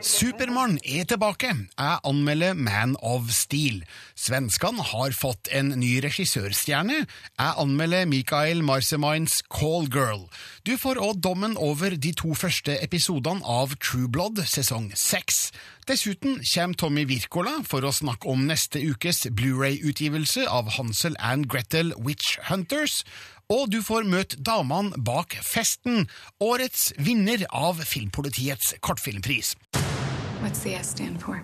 Supermann er tilbake. Jeg anmelder Man of Steel. Svenskene har fått en ny regissørstjerne. Jeg anmelder Mikael Marsemines Call Girl. Du får òg dommen over de to første episodene av True Blood sesong seks. Dessuten kommer Tommy Wirkola for å snakke om neste ukes Blu-ray-utgivelse av Hansel and Gretel Witch Hunters. Og du får møte damene bak festen, årets vinner av Filmpolitiets kortfilmpris. What's the S stand for?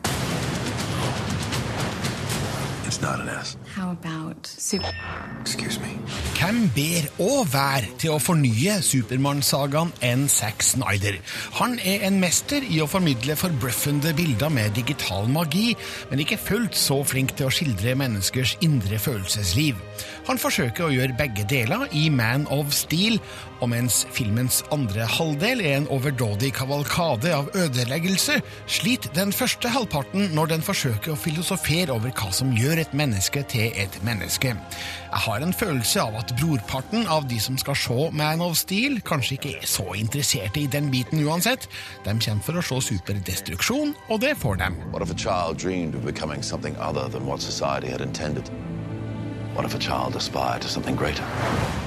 It's not an S. How about super? Excuse me. Hvem ber å være til å fornye Supermann-sagaen enn Zack Snyder? Han er en mester i å formidle forbløffende bilder med digital magi, men ikke fullt så flink til å skildre menneskers indre følelsesliv. Han forsøker å gjøre begge deler i Man of Steel, og mens filmens andre halvdel er en overdådig kavalkade av ødeleggelse, sliter den første halvparten når den forsøker å filosofere over hva som gjør et menneske til et menneske. Jeg har en følelse av at brorparten av de som skal se Man of Steel, kanskje ikke er så interesserte i den biten uansett. De kommer for å se superdestruksjon, og det får dem. What if a child dreamed of becoming something other than what society had intended?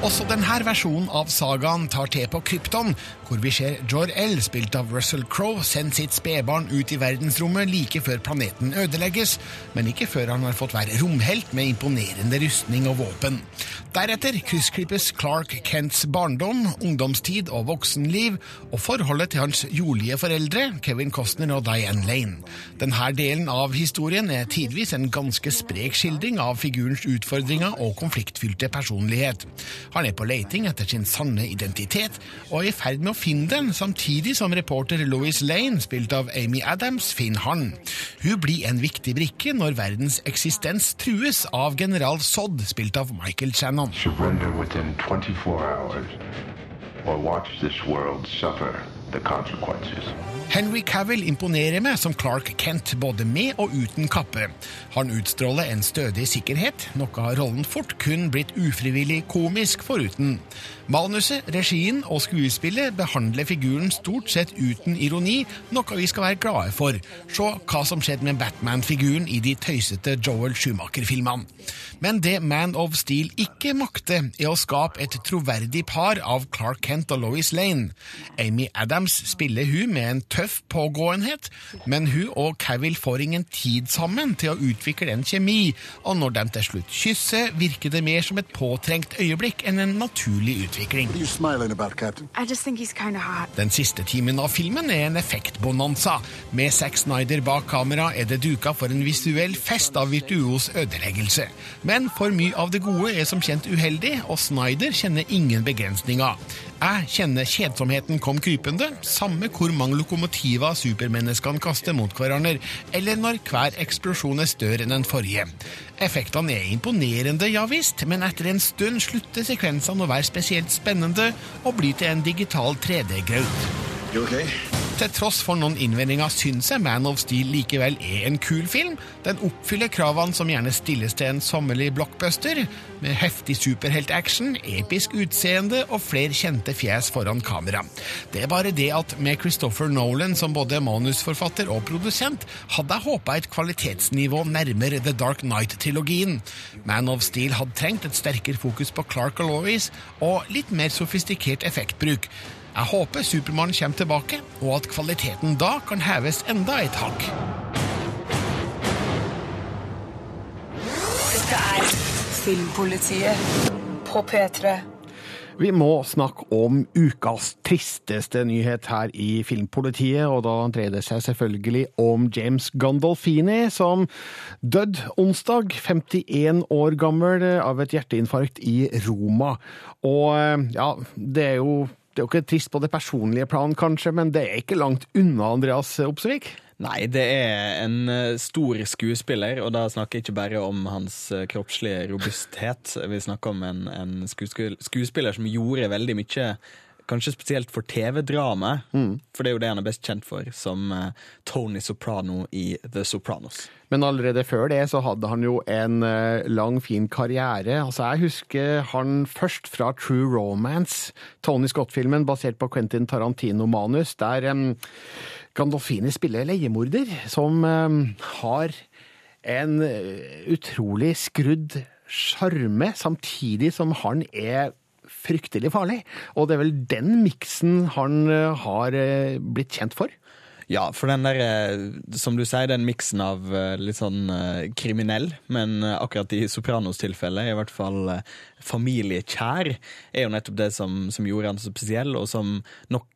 Også denne versjonen av sagaen tar til på Krypton, hvor vi ser Jor-El, spilt av Russell Crowe, sende sitt spedbarn ut i verdensrommet like før planeten ødelegges, men ikke før han har fått være romhelt med imponerende rustning og våpen. Deretter kryssklippes Clark Kents barndom, ungdomstid og voksenliv, og forholdet til hans jordlige foreldre, Kevin Costner og Diane Lane. Denne delen av historien er tidvis en ganske sprek skildring av figurens utfordringer og konfliktfylte personlighet. Han er på leiting etter sin sanne identitet, og er i ferd med å finne den, samtidig som reporter Louis Lane, spilt av Amy Adams, finner han. Hun blir en viktig brikke når verdens eksistens trues av general Sodd, spilt av Michael Shannon. Surrender within 24 hours or watch this world suffer. Henry Cavill imponerer meg som Clark Kent, både med og uten kappe. Han utstråler en stødig sikkerhet, noe har rollen fort kun blitt ufrivillig komisk foruten. Manuset, regien og skuespillet behandler figuren stort sett uten ironi, noe vi skal være glade for. Se hva som skjedde med Batman-figuren i de tøysete Joel Schumacher-filmene. Men det Man of Steel ikke makter, er å skape et troverdig par av Clark Kent og Lois Lane. Amy Adams spiller hun med en tøff pågåenhet, men hun og Cavill får ingen tid sammen til å utvikle en kjemi, og når de til slutt kysser, virker det mer som et påtrengt øyeblikk enn en naturlig utvikling. What are you smiling about, Captain? I just think he's kind of hot. Den siste timen av filmen er en effektbonanza. Med Zack Snyder bak kamera er det duka for en visuell fest av virtuos ødeleggelse. Men for mye av det gode er som kjent uheldig, og Snyder kjenner ingen begrensninger. Jeg kjenner kjedsomheten kom krypende, samme hvor mange lokomotiver supermenneskene kaster mot hverandre, eller når hver eksplosjon er større enn den forrige. Effektene er imponerende, ja visst, men etter en stund slutter sekvensene å være spesielt spennende og blir til en digital 3D-graut. Okay? Til tross for noen innvendinger syns jeg Man of Steel likevel er en kul film. Den oppfyller kravene som gjerne stilles til en sommerlig blockbuster, med heftig superheltaction, episk utseende og flere kjente fjes foran kamera. Det er bare det at med Christopher Nolan som både manusforfatter og produsent, hadde jeg håpa et kvalitetsnivå nærmere The Dark Knight-trilogien. Man of Steel hadde trengt et sterkere fokus på Clark og Lois, og litt mer sofistikert effektbruk. Jeg håper Supermann kommer tilbake, og at kvaliteten da kan heves enda et hakk. Dette er Filmpolitiet på P3. Vi må snakke om ukas tristeste nyhet her i Filmpolitiet, og da dreier det seg selvfølgelig om James Gandolfini, som døde onsdag, 51 år gammel, av et hjerteinfarkt i Roma. Og ja, det er jo det er jo ikke trist på det personlige plan, kanskje, men det er ikke langt unna Andreas Opsvik? Nei, det er en eh, stor skuespiller, og da snakker jeg ikke bare om hans eh, kroppslige robusthet. Vi snakker om en, en skuespiller, som gjorde veldig mye kanskje spesielt for TV-dramaet. For det er jo det han er best kjent for, som eh, Tony Soprano i The Sopranos. Men allerede før det så hadde han jo en eh, lang, fin karriere. Altså, Jeg husker han først fra True Romance, Tony Scott-filmen basert på Quentin Tarantino-manus, der um, Gandolfini spiller leiemorder som um, har en eh, utrolig skrudd sjarme, samtidig som han er fryktelig farlig. Og det er vel den miksen han eh, har eh, blitt kjent for. Ja, for den der, eh, som du sier, den miksen av litt sånn kriminell, men akkurat i Sopranos tilfelle, i hvert fall familiekjær, er jo nettopp det som, som gjorde han så spesiell, og som nok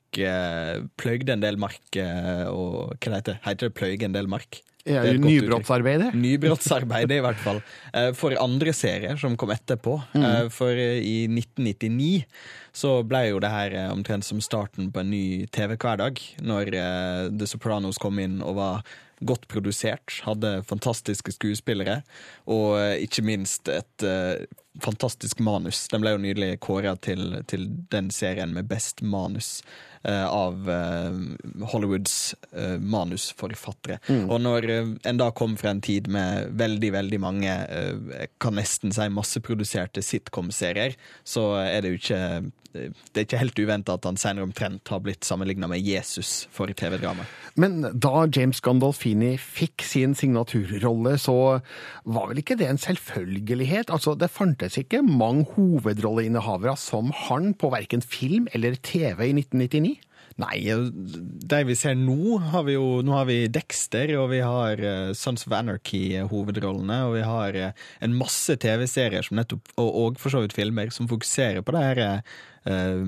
pløyde en del mark, og hva det heter Heter det pløyge en del mark? Ja, Det et Nybrottsarbeidet. Nybrottsarbeidet, i hvert fall. Eh, For andre serier som kom etterpå. Mm. For eh, i 1999 så ble jo det her eh, omtrent som starten på en ny TV-hverdag, når eh, The Sopranos kom inn og var godt produsert, hadde fantastiske skuespillere, og eh, ikke minst et eh, fantastisk manus. Den ble jo nydelig kåra til, til den serien med best manus eh, av eh, Hollywoods eh, manusforfattere. Og når eh, en da kom fra en tid med veldig, veldig mange, eh, kan nesten si masseproduserte sitcom-serier, så er det jo ikke det er ikke helt uventa at han senere omtrent har blitt sammenligna med Jesus for TV-drama. Men da James Gandolfini fikk sin signaturrolle, så var vel ikke det en selvfølgelighet? Altså, det fantes ikke mange hovedrolleinnehavere som han på verken film eller TV i 1999? Nei, de vi ser nå, har vi jo Nå har vi Dexter, og vi har eh, Sons of Anarchy-hovedrollene, og vi har eh, en masse TV-serier som nettopp, og, og for så vidt filmer, som fokuserer på det her eh,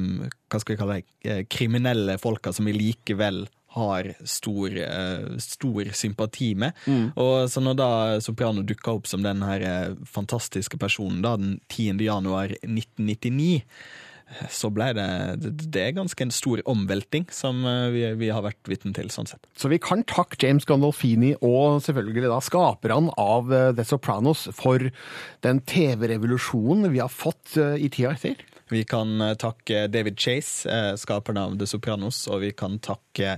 Hva skal vi kalle det? eh, Kriminelle folka som vi likevel har stor, eh, stor sympati med. Og så når da Soprano dukka opp som den her eh, fantastiske personen da den 10. januar 1999 så ble det det- er ganske en stor omvelting som eh, vi, vi har vært vitne til, sånn sett. Så vi kan takke James Gandolfini og selvfølgelig da skaperne av eh, The Sopranos for den TV-revolusjonen vi har fått eh, i tida etter. Vi kan takke David Chase, skaperen av The Sopranos, og vi kan takke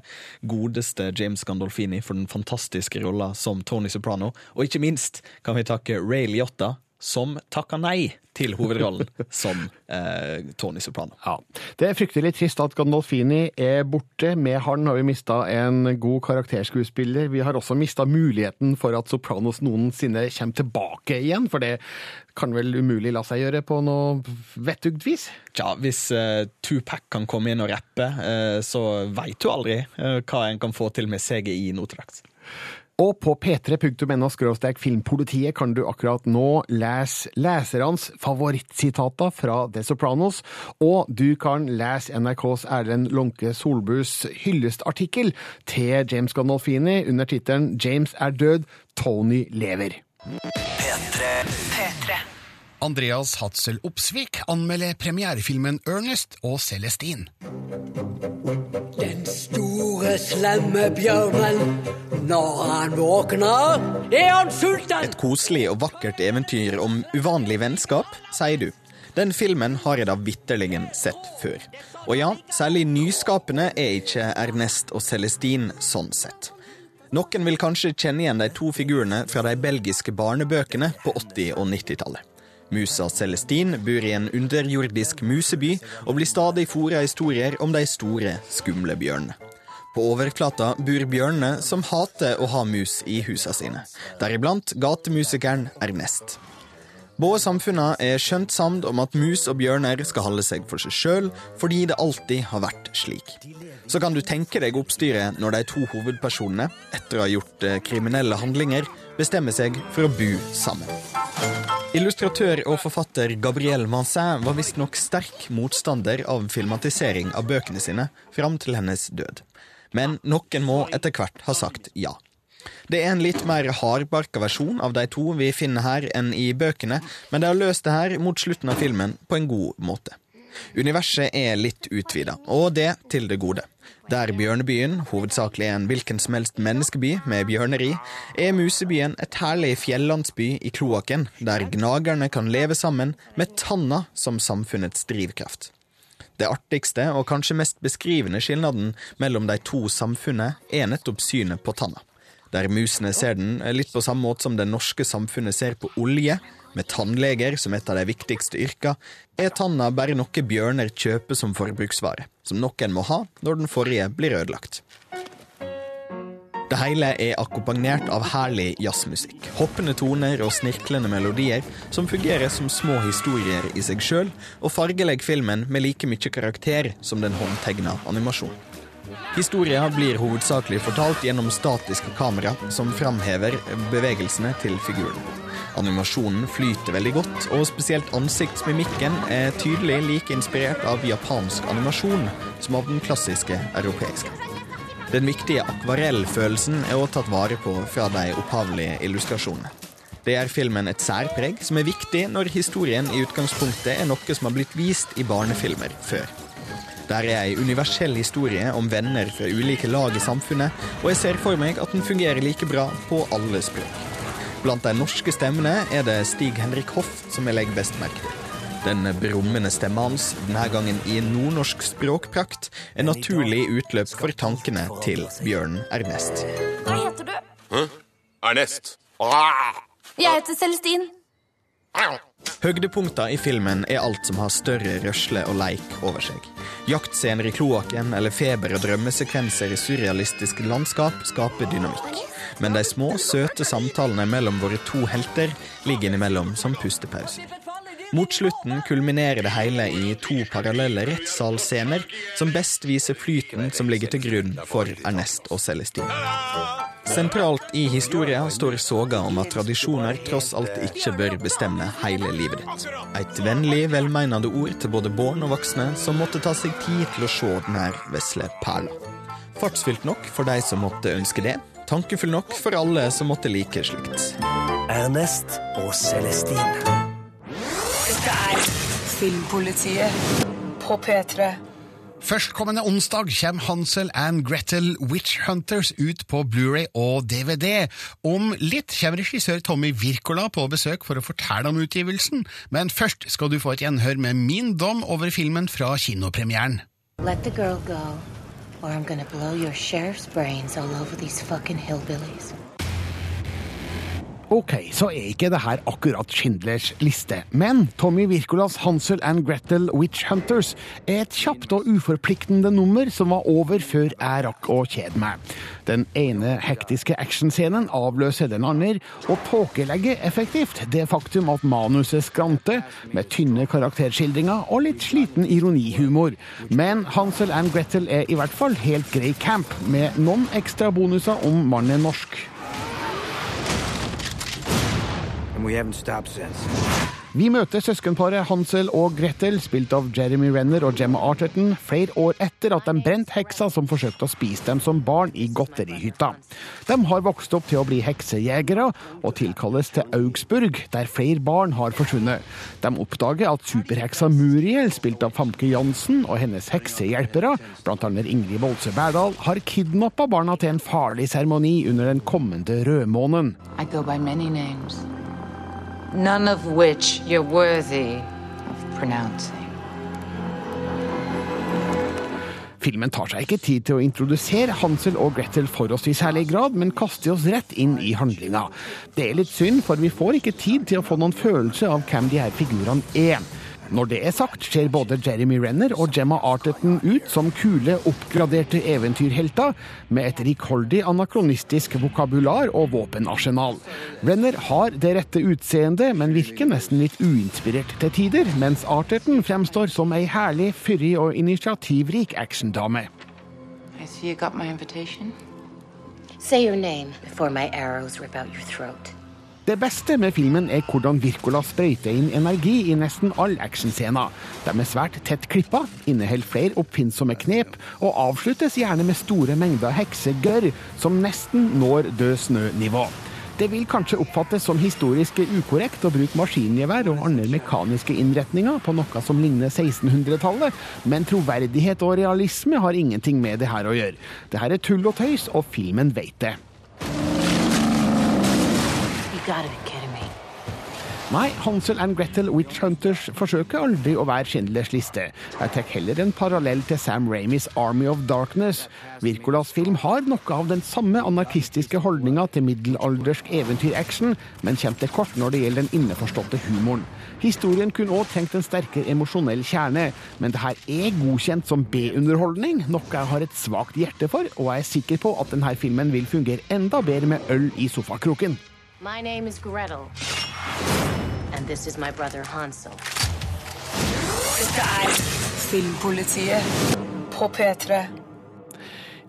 godeste James Gandolfini for den fantastiske rolla som Tony Soprano. Og ikke minst kan vi takke Ray Liotta, som takka nei til hovedrollen som eh, Tony Soprano. Ja. Det er fryktelig trist at Gandolfini er borte. Med han har vi mista en god karakterskuespiller. Vi har også mista muligheten for at Sopranos noensinne kommer tilbake igjen, for det kan vel umulig la seg gjøre på noe vettugt vis? Tja, hvis eh, Tupac kan komme inn og rappe, eh, så veit du aldri eh, hva en kan få til med CGI nå til dags. Og på p3.no filmpolitiet kan du akkurat nå lese lesernes favorittsitater fra The Sopranos, og du kan lese NRKs Erlend Lånke Solbus hyllestartikkel til James Gandolfini under tittelen 'James er død, Tony lever'. P3. Andreas Hatzel Opsvik anmelder premierefilmen Ernest og Celestine. Den store, slemme bjørnen. Når han våkner, er han sulten. Et koselig og vakkert eventyr om uvanlig vennskap, sier du. Den filmen har jeg da vitterlig sett før. Og ja, særlig nyskapende er ikke Ernest og Celestine sånn sett. Noen vil kanskje kjenne igjen de to figurene fra de belgiske barnebøkene på 80- og 90-tallet. Musa Celestine bor i en underjordisk museby og blir stadig fôra historier om de store, skumle bjørnene. På overflata bor bjørnene som hater å ha mus i husa sine, deriblant gatemusikeren Ernest. Både samfunnene er skjønt samd om at mus og bjørner skal holde seg for seg sjøl, fordi det alltid har vært slik. Så kan du tenke deg oppstyret når de to hovedpersonene, etter å ha gjort eh, kriminelle handlinger, bestemmer seg for å bo sammen. Illustratør og forfatter Gabrielle Mansin var visstnok sterk motstander av filmatisering av bøkene sine fram til hennes død. Men noen må etter hvert ha sagt ja. Det er en litt mer hardbarka versjon av de to vi finner her enn i bøkene, men de har løst det her mot slutten av filmen på en god måte. Universet er litt utvida, og det til det gode. Der Bjørnebyen hovedsakelig en hvilken som helst menneskeby med bjørneri, er Musebyen et herlig fjellandsby i kloakken, der gnagerne kan leve sammen med tanna som samfunnets drivkraft. Det artigste og kanskje mest beskrivende skilnaden mellom de to samfunnene er nettopp synet på tanna. Der musene ser den litt på samme måte som det norske samfunnet ser på olje, med tannleger som et av de viktigste yrka, er tanna bare noe bjørner kjøper som forbruksvare, som noen må ha når den forrige blir ødelagt. Det hele er akkompagnert av herlig jazzmusikk, hoppende toner og snirklende melodier som fungerer som små historier i seg sjøl, og fargelegger filmen med like mye karakter som den håndtegna animasjonen. Historia blir hovedsakelig fortalt gjennom statiske kamera som framhever bevegelsene til figuren. Animasjonen flyter veldig godt, og spesielt ansiktsmimikken er tydelig like inspirert av japansk animasjon som av den klassiske europeiske. Den viktige akvarellfølelsen er også tatt vare på fra de opphavlige illustrasjonene. Det er filmen et særpreg som er viktig når historien i utgangspunktet er noe som har blitt vist i barnefilmer før. Der er ei universell historie om venner fra ulike lag i samfunnet, og jeg ser for meg at den fungerer like bra på alle språk. Blant de norske stemmene er det Stig Henrik Hoff som jeg legger best merke til. Den brummende stemmen hans, denne gangen i nordnorsk språkprakt, er naturlig utløp for tankene til Bjørn Ernest. Hva heter du? Hæ? Ernest. Jeg heter Celestin. Høydepunkter i filmen er alt som har større røsle og leik over seg. Jaktscener i kloakken eller feber- og drømmesekvenser i surrealistiske landskap skaper dynamikk. Men de små, søte samtalene mellom våre to helter ligger innimellom som pustepauser. Mot slutten kulminerer det hele i to parallelle rettssalscener som best viser flyten som ligger til grunn for Ernest og Celestine. Sentralt i historien står soga om at tradisjoner tross alt ikke bør bestemme hele livet ditt. Et vennlig, velmeinende ord til både barn og voksne som måtte ta seg tid til å se denne vesle perla. Fartsfylt nok for de som måtte ønske det, tankefull nok for alle som måtte like slikt. Ernest og Celestine. Dette er Filmpolitiet på P3. Førstkommende onsdag kommer Hansel and Gretel Witch Hunters ut på Blu-ray og DVD. Om litt kommer regissør Tommy Wirkola på besøk for å fortelle om utgivelsen, men først skal du få et gjenhør med min dom over filmen fra kinopremieren. Let the girl go, or I'm gonna blow your sheriff's brains all over these fucking hillbillies. Ok, så er ikke det her akkurat Schindlers liste, men Tommy Wirkolas Hansel and Gretel Witch Hunters er et kjapt og uforpliktende nummer som var over før jeg rakk å kjede meg. Den ene hektiske actionscenen avløser den andre, og tåkelegger effektivt det faktum at manuset skranter, med tynne karakterskildringer og litt sliten ironihumor. Men Hansel and Gretel er i hvert fall helt grei camp, med noen ekstra bonuser om mannen norsk. And we haven't stopped since. Vi møter søskenparet Hansel og Gretel, spilt av Jeremy Renner og Gemma Arterton, flere år etter at de brente heksa som forsøkte å spise dem som barn i godterihytta. De har vokst opp til å bli heksejegere, og tilkalles til Augsburg, der flere barn har forsvunnet. De oppdager at superheksa Muriel, spilt av Famke Jansen, og hennes heksehjelpere, bl.a. Ingrid Bolse Berdal, har kidnappa barna til en farlig seremoni under den kommende rødmånen. I go by many names, none of which you're worthy of pronouncing. Filmen tar seg ikke tid til å introdusere Hansel og Gretel for oss i særlig grad, men kaster oss rett inn i handlinga. Det er litt synd, for vi får ikke tid til å få noen følelse av hvem de her figurene er. Når det er sagt, ser både Jeremy Renner og Gemma Arterton ut som kule, oppgraderte eventyrhelter med et rikholdig anakronistisk vokabular og våpenarsenal. Renner har det rette utseendet, men virker nesten litt uinspirert til tider, mens Arterton fremstår som ei herlig, fyrig og initiativrik actiondame. I see you got my invitation. Say your name before my arrows rip out your throat. Det beste med filmen er hvordan Wirkola sprøyter inn energi i nesten all actionscener. De er svært tett klippa, inneholder flere oppfinnsomme knep, og avsluttes gjerne med store mengder heksegørr som nesten når død snø-nivå. Det vil kanskje oppfattes som historisk ukorrekt å bruke maskingevær og andre mekaniske innretninger på noe som ligner 1600-tallet, men troverdighet og realisme har ingenting med det her å gjøre. Det her er tull og tøys, og filmen vet det. You gotta be kidding me. Nei, Hansel and Gretel Witch Hunters forsøker aldri å være Schindlers liste. Jeg tar heller en parallell til Sam Ramis Army of Darkness. Wirkolas film har noe av den samme anarkistiske holdninga til middelaldersk eventyraction, men kommer til kort når det gjelder den innforståtte humoren. Historien kunne òg tenkt en sterkere emosjonell kjerne, men det her er godkjent som B-underholdning, noe jeg har et svakt hjerte for, og jeg er sikker på at denne filmen vil fungere enda bedre med øl i sofakroken. My name is Gretel. And this is my brother Hansel. Dette er Filmpolitiet på P3.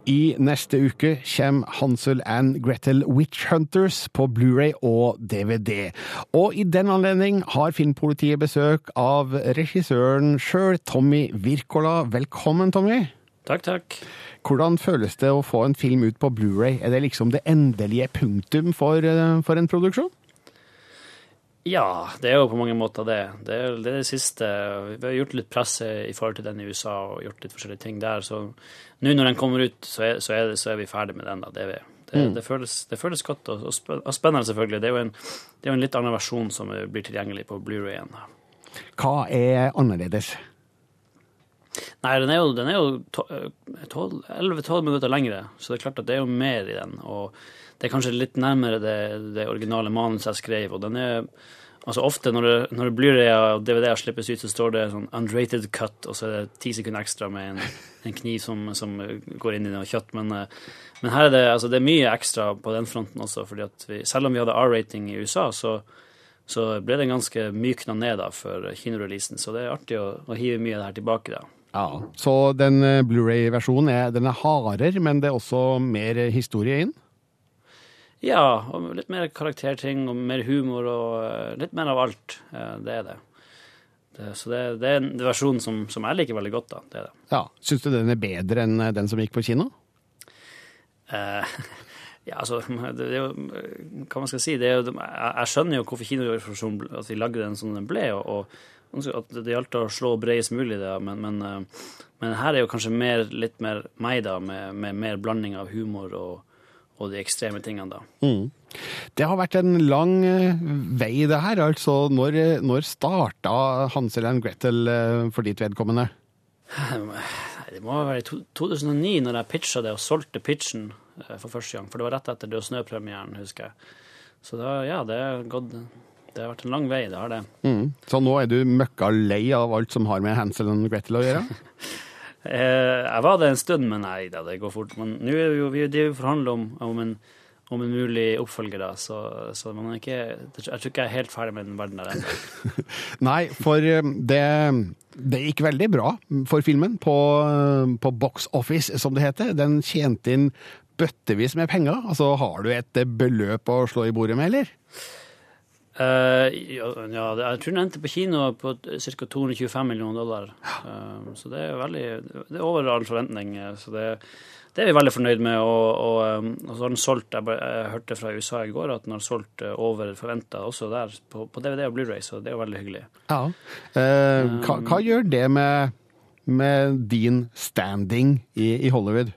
I neste uke kommer Hansel and Gretel Witch Hunters på Blu-ray og DVD. Og i den anledning har Filmpolitiet besøk av regissøren sjøl, Tommy Wirkola. Velkommen, Tommy. Takk, takk. Hvordan føles det å få en film ut på Blu-ray? Er det liksom det endelige punktum for, eh, for en produksjon? Ja, det er jo på mange måter det. Det er det, er det siste. Vi har gjort litt press i forhold til den i USA og gjort litt forskjellige ting der. Så nå når den kommer ut, så er, så er, det, så er vi ferdig med den. da. Det, er vi. det, Mm. det, føles, det føles godt og, og spennende, selvfølgelig. Det er, en, det er jo en litt annen versjon som blir tilgjengelig på Blu-rayen. Hva er annerledes? Nei, den er jo, den jo to- eh, 12 11-12 minutter lengre, så det er klart at det er jo mer i den. Og det er kanskje litt nærmere det, det originale manuset jeg skrev. Og den er Altså ofte når det, når det blir det og DVD-er slippes ut, så står det sånn unrated cut, og så er det ti sekunder ekstra med en, en kniv som, som går inn i noe kjøtt. Men, eh, men her er det, altså det er mye ekstra på den fronten også, fordi at selv om vi hadde R-rating i USA, så, så ble det ganske mykna ned da for kinoreleasen. Så det er artig å, å hive mye av det her tilbake, da. Ja, Så den eh, Blu-ray-versjonen er, den er hardere, men det er også mer historie inn? Ja, og litt mer karakterting og mer humor og eh, litt mer av alt. Eh, Det er det. det så det, det er en versjon som, som jeg liker veldig godt, da. Det er det. Ja, Syns du den er bedre enn den som gikk på kino? Eh, ja, altså, det er jo Hva man skal si? Det er jo, jeg, jeg skjønner jo hvorfor kinoversjonen at de lagde den som den ble, og, og at det gjaldt å slå bredest mulig, da. Men, men, eh, men her er jo kanskje mer, litt mer meg, da, med, med mer blanding av humor og, og de ekstreme tingene, da. Mm. Det har vært en lang eh, vei, det her. Altså, når, når starta Hansel and Gretel eh, for ditt vedkommende? Det må være i 2009 når jeg pitcha det og solgte pitchen for første gang. For det var rett etter Død snø-premieren, husker jeg. Så da, ja, det har gått Det har vært en lang vei, det har det. Mm. Så nå er du møkka lei av alt som har med Hansel og Gretel å gjøre? Eh, Jeg var det en stund, men nei da, det går fort. Men nå er vi jo vi og forhandler om, om, en, om en mulig oppfølger, da, så, så man er ikke, jeg tror ikke jeg er helt ferdig med den verden der ennå. Nei, for eh, det, det gikk veldig bra for filmen på, på Box Office, som det heter. Den tjente inn bøttevis med penger. Altså, har du et eh, beløp å slå i bordet med, eller? Eh, ja, ja, jeg tror den endte på kino på ca. 225 millioner dollar. Um, så det er veldig Det er over all forventning. eh, Så det, det er vi veldig fornøyd med. Og, og, og så har den solgt jeg, jeg hørte fra USA i går at den har solgt over forventa også der, på, på DVD og Blu-ray, så det er jo veldig hyggelig. Ja. Uh, hva, hva gjør det med, med din standing i, i Hollywood?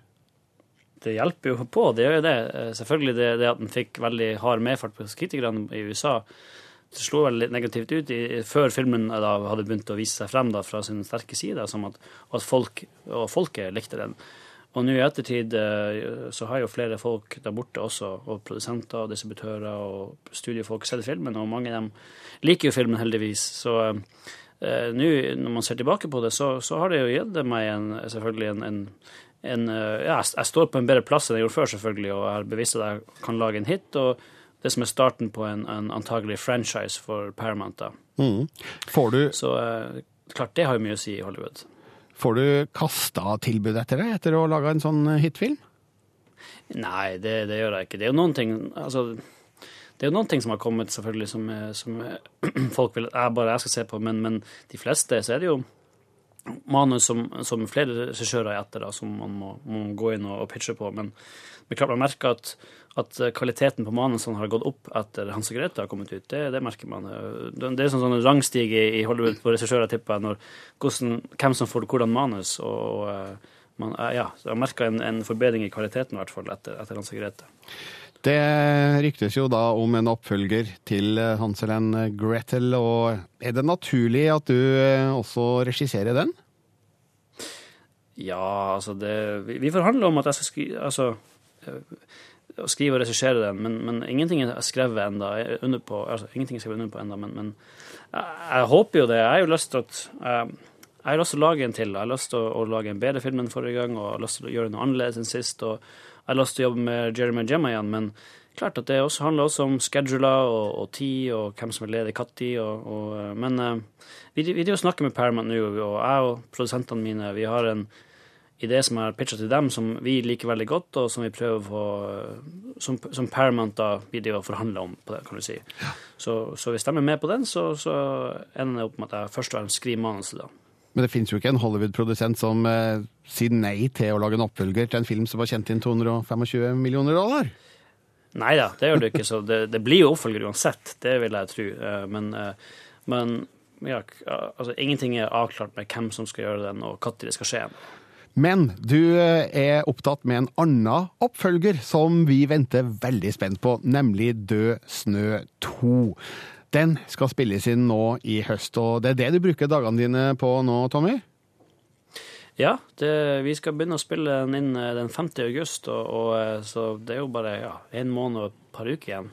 Det hjelper jo på, det gjør jo det. Eh, Selvfølgelig det, det at den fikk veldig hard medfart på kritikerne i USA. Det slo vel litt negativt ut i, før filmen da hadde begynt å vise seg frem da, fra sin sterke side, som at, at folk og folket likte den. Og nå i ettertid eh, så har jo flere folk der borte også, og produsenter og distributører og studiefolk sett filmen, og mange av dem liker jo filmen heldigvis. Så eh, nå når man ser tilbake på det, så, så har det jo gitt meg en, selvfølgelig en, en, en eh, Ja, jeg står på en bedre plass enn jeg gjorde før, selvfølgelig, og jeg har bevist at jeg kan lage en hit. og det som er starten på en, en antagelig franchise for Paramount. da. Mm. Får du, Så eh, klart, det har jo mye å si i Hollywood. får du kasta tilbud etter deg etter å ha laga en sånn hitfilm? Nei, det, det gjør jeg ikke. Det er jo noen ting altså, det er jo noen ting som har kommet selvfølgelig som, er- som er- folk vil jeg bare jeg skal se på, men, men de fleste så er det jo manus som, som flere regissører er etter, da, som man må, må gå inn og, og pitche på. Men er klart man merker at, at kvaliteten på manusene har gått opp etter Hans og Grete har kommet ut. Det, det merker man. Det det er sånn, sånn rangstige i Hollywood på regissører, tipper jeg, hvem som får hvordan manus. og og man, eh, ja, jeg merka en, en forbedring i kvaliteten i hvert fall etter, etter Hans og Grete. Det ryktes jo da om en oppfølger til Hanselen Gretel, og er det naturlig at du eh, også regisserer den? Ja, altså det Vi, vi forhandler om at jeg skal skrive altså, eh, skrive og regissere den, men, men ingenting er skrevet enda, Under på, altså, ingenting er skrevet under på enda, men, men jeg, jeg håper jo det. Jeg har jo lyst til at jeg, jeg har lyst til å lage en til. Jeg har lyst til å, å lage en bedre film enn forrige gang, og jeg har lyst til å gjøre noe annerledes enn sist. og Jeg har lyst til å jobbe med Jeremy og Gemma igjen, men klart at det også handler også om scheduler og, og tid, og hvem som er ledig når. Eh, men uh, vi, vi snakker med Paramount nå, og jeg og produsentene mine vi har en idé som jeg har pitcha til dem, som vi liker veldig godt, og som vi prøver å få Som, som Paramount da vi driver og forhandler om på det, kan du si. Så, så hvis de er med på den, så, så ender det opp med at jeg først og fremst skriver manuset, da. Men det finnes jo ikke en Hollywood-produsent som eh, sier nei til å lage en oppfølger til en film som har tjent inn 225 millioner dollar. Nei da, det gjør det ikke. Så det, det blir jo oppfølger uansett, det vil jeg tro. Eh, Men, eh, men ja, altså, ingenting er avklart med hvem som skal gjøre den, og når det skal skje. Men du eh, er opptatt med en annen oppfølger som vi venter veldig spent på, nemlig Død snø 2. Den skal spilles inn nå i høst, og det er det du bruker dagene dine på nå, Tommy? Ja, det, vi skal begynne å spille den inn eh, den 5. august, og, og, eh, så det er jo bare ja, en måned og et par uker igjen.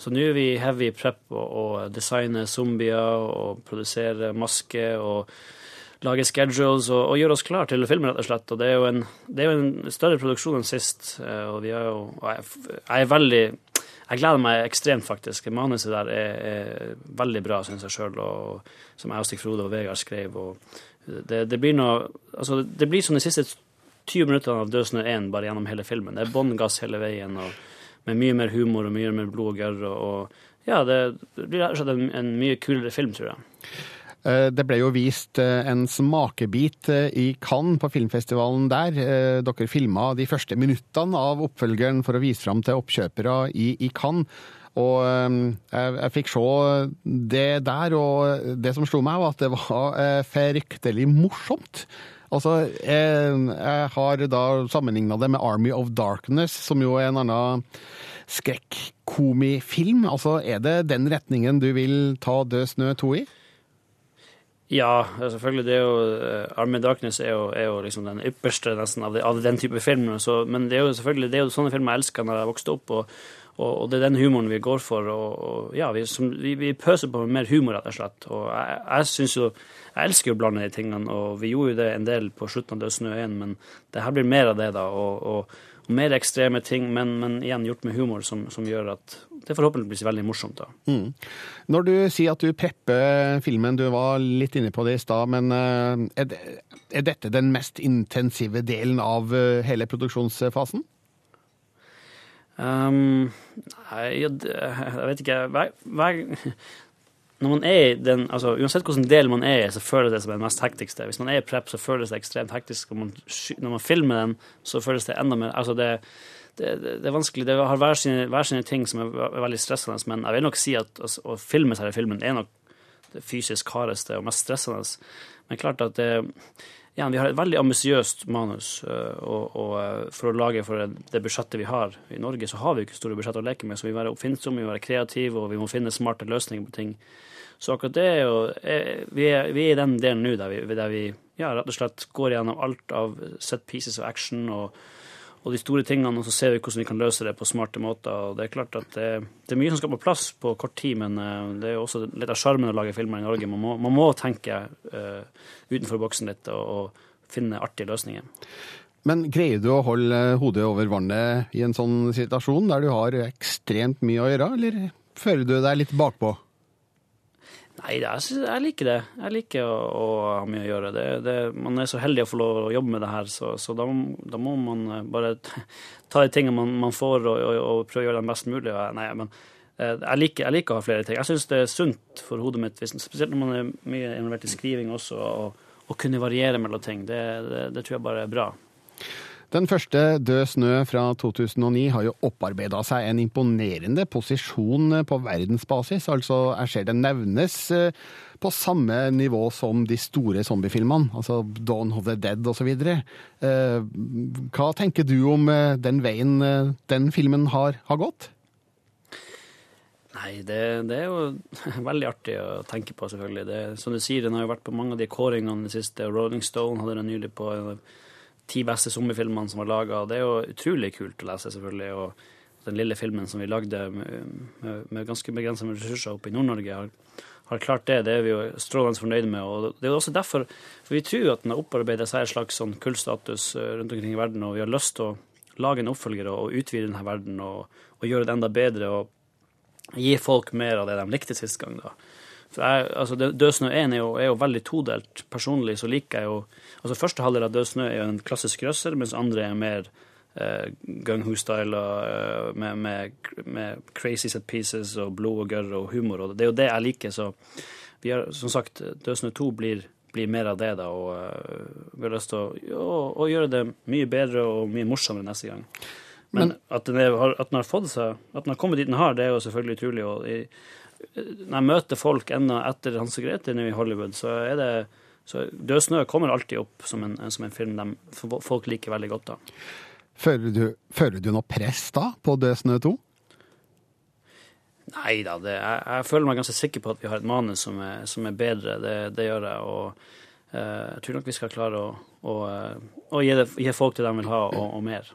Så nå er vi heavy prep og, og designer zombier og produserer masker og lager schedules og, og gjør oss klar til filmen, rett og slett. Og det er jo en, er jo en større produksjon enn sist, eh, og jo jeg, jeg er veldig jeg gleder meg ekstremt, faktisk. Manuset der er, er veldig bra, syns jeg sjøl, som jeg og Stig Frode og Vegard skrev. og det, det, blir noe Altså, det blir som de siste 20 minuttene av Død snø 1 bare gjennom hele filmen. Det er bånn gass hele veien, og med mye mer humor og mye mer blod og gørr. Og, og ja, det, blir rett og slett en, en mye kulere film, tror jeg. Eh, Det ble jo vist eh, en smakebit eh, i Cannes på filmfestivalen der. Dere filma de første minuttene av oppfølgeren for å vise fram til oppkjøpere i, i Cannes. Og jeg, jeg fikk se det der, og det som slo meg, var at det var fryktelig morsomt. Altså, jeg, jeg har da sammenligna det med Army of Darkness, som jo er en annen skrekkomifilm. Altså, er det den retningen du vil ta Død snø 2 i? Ja, selvfølgelig. det er jo, uh, Army Darkness er jo, er jo liksom den ypperste nesten av, de, av den type film. Så, men det er jo selvfølgelig det er jo sånne filmer jeg elsker når jeg vokste opp, og, og, og, det er den humoren vi går for. Og, og ja, vi, som, vi, vi, pøser på med mer humor, rett og slett. Og jeg, jeg synes jo Jeg elsker jo å blande de tingene, og vi gjorde jo det en del på slutten av Død snø 1, men det her blir mer av det, da. og mer ekstreme ting, men, men, igjen gjort med humor, som, som gjør at det forhåpentligvis blir veldig morsomt. da. Mm. Når du sier at du prepper filmen, du var litt inne på det i stad, men er, det, er, dette den mest intensive delen av hele produksjonsfasen? Um, nei, jeg, jeg vet ikke. Hver, hver, når man er i den, altså Uansett hvilken del man er i, så føles det som den mest hektiske. Hvis man er i prep, så føles det ekstremt hektisk. Og man, når man filmer den, så føles det enda mer altså det, det, det er vanskelig. Det har hver sine, hver sine, ting som er veldig stressende, men jeg vil nok si at altså, å filme i filmen er nok det fysisk hardeste og mest stressende. Men klart at det ja, vi har et veldig ambisiøst manus, og, og, for å lage for det budsjettet vi har. I Norge så har vi ikke store budsjetter å leke med, så vi må være oppfinnsomme, vi må være kreative, og vi må finne smarte løsninger på ting. Så akkurat det er jo Vi er, vi er i den delen nå der vi, der vi ja, rett og slett går gjennom alt av set pieces of action og, og, de store tingene, og så ser vi hvordan vi kan løse det på smarte måter. og Det er klart at det, det er mye som skal på plass på kort tid, men det er jo også litt av sjarmen å lage filmer i Norge. Man må, man må tenke uh, utenfor boksen litt og, og, finne artige løsninger. Men greier du å holde hodet over vannet i en sånn situasjon der du har ekstremt mye å gjøre, eller føler du deg litt bakpå? Nei, er, jeg liker det. Jeg liker å, å ha mye å gjøre. Det, det, man er så heldig å få lov å jobbe med det her, så, så da, da, må man eh, bare ta de tingene man, man får, og, og, og, prøve å gjøre dem best mulig. Nei, men eh, jeg liker, jeg liker, å ha flere ting. Jeg syns det er sunt for hodet mitt, spesielt når man er mye involvert i skriving også, å kunne variere mellom ting. Det, det, det tror jeg bare er bra. Den første Død snø fra 2009 har jo opparbeida seg en imponerende posisjon på verdensbasis. Altså, jeg ser det nevnes eh, på samme nivå som de store zombiefilmene, altså Dawn of the Dead osv. Hva tenker du om eh, den veien eh, den filmen har, har gått? Nei, det, det, er jo veldig artig å tenke på, selvfølgelig. Det, som du sier, den har jo vært på mange av de kåringene i det siste. Rolling Stone hadde den nylig på ti beste zombiefilmene som var laga. Det er jo utrolig kult å lese, selvfølgelig. Og den lille filmen som vi lagde med, med, med ganske begrensa ressurser oppe i Nord-Norge, har, har, klart det. Det er vi jo strålende fornøyde med. Og det er jo også derfor For vi tror at den har opparbeidet seg en slags sånn kullstatus eh, rundt omkring i verden, og vi har lyst til å lage en oppfølger og utvide denne verden og, og gjøre det enda bedre. og gi folk mer av det de likte sist gang. da. Jeg, altså, Død snø 1 er jo, er jo, veldig todelt. Personlig så liker jeg jo altså Første halvdel av Død snø er jo en klassisk grøsser, mens andre er mer eh, gung ho-style eh, med, med, med, crazy set pieces og blod og gørr og humor. og Det er jo det jeg liker. Så vi har, som sagt, Død snø 2 blir, blir, mer av det, da. Og uh, vi har lyst til å, å, å gjøre det mye bedre og mye morsommere neste gang. Men, Men at, den er, at, den har fått seg, at den har kommet dit den har, det er jo selvfølgelig utrolig. Og i, når jeg møter folk ennå etter Hans og Grete nå i Hollywood, så er det så Død snø kommer alltid opp som en, som en film de, folk liker veldig godt. da. Føler du, føler du noe press da på Død snø 2? Nei da, jeg, jeg, føler meg ganske sikker på at vi har et manus som er, som er bedre. Det, det, gjør jeg. Og uh, jeg tror nok vi skal klare å, å, å gi, det, gi, folk det de vil ha, og, og mer.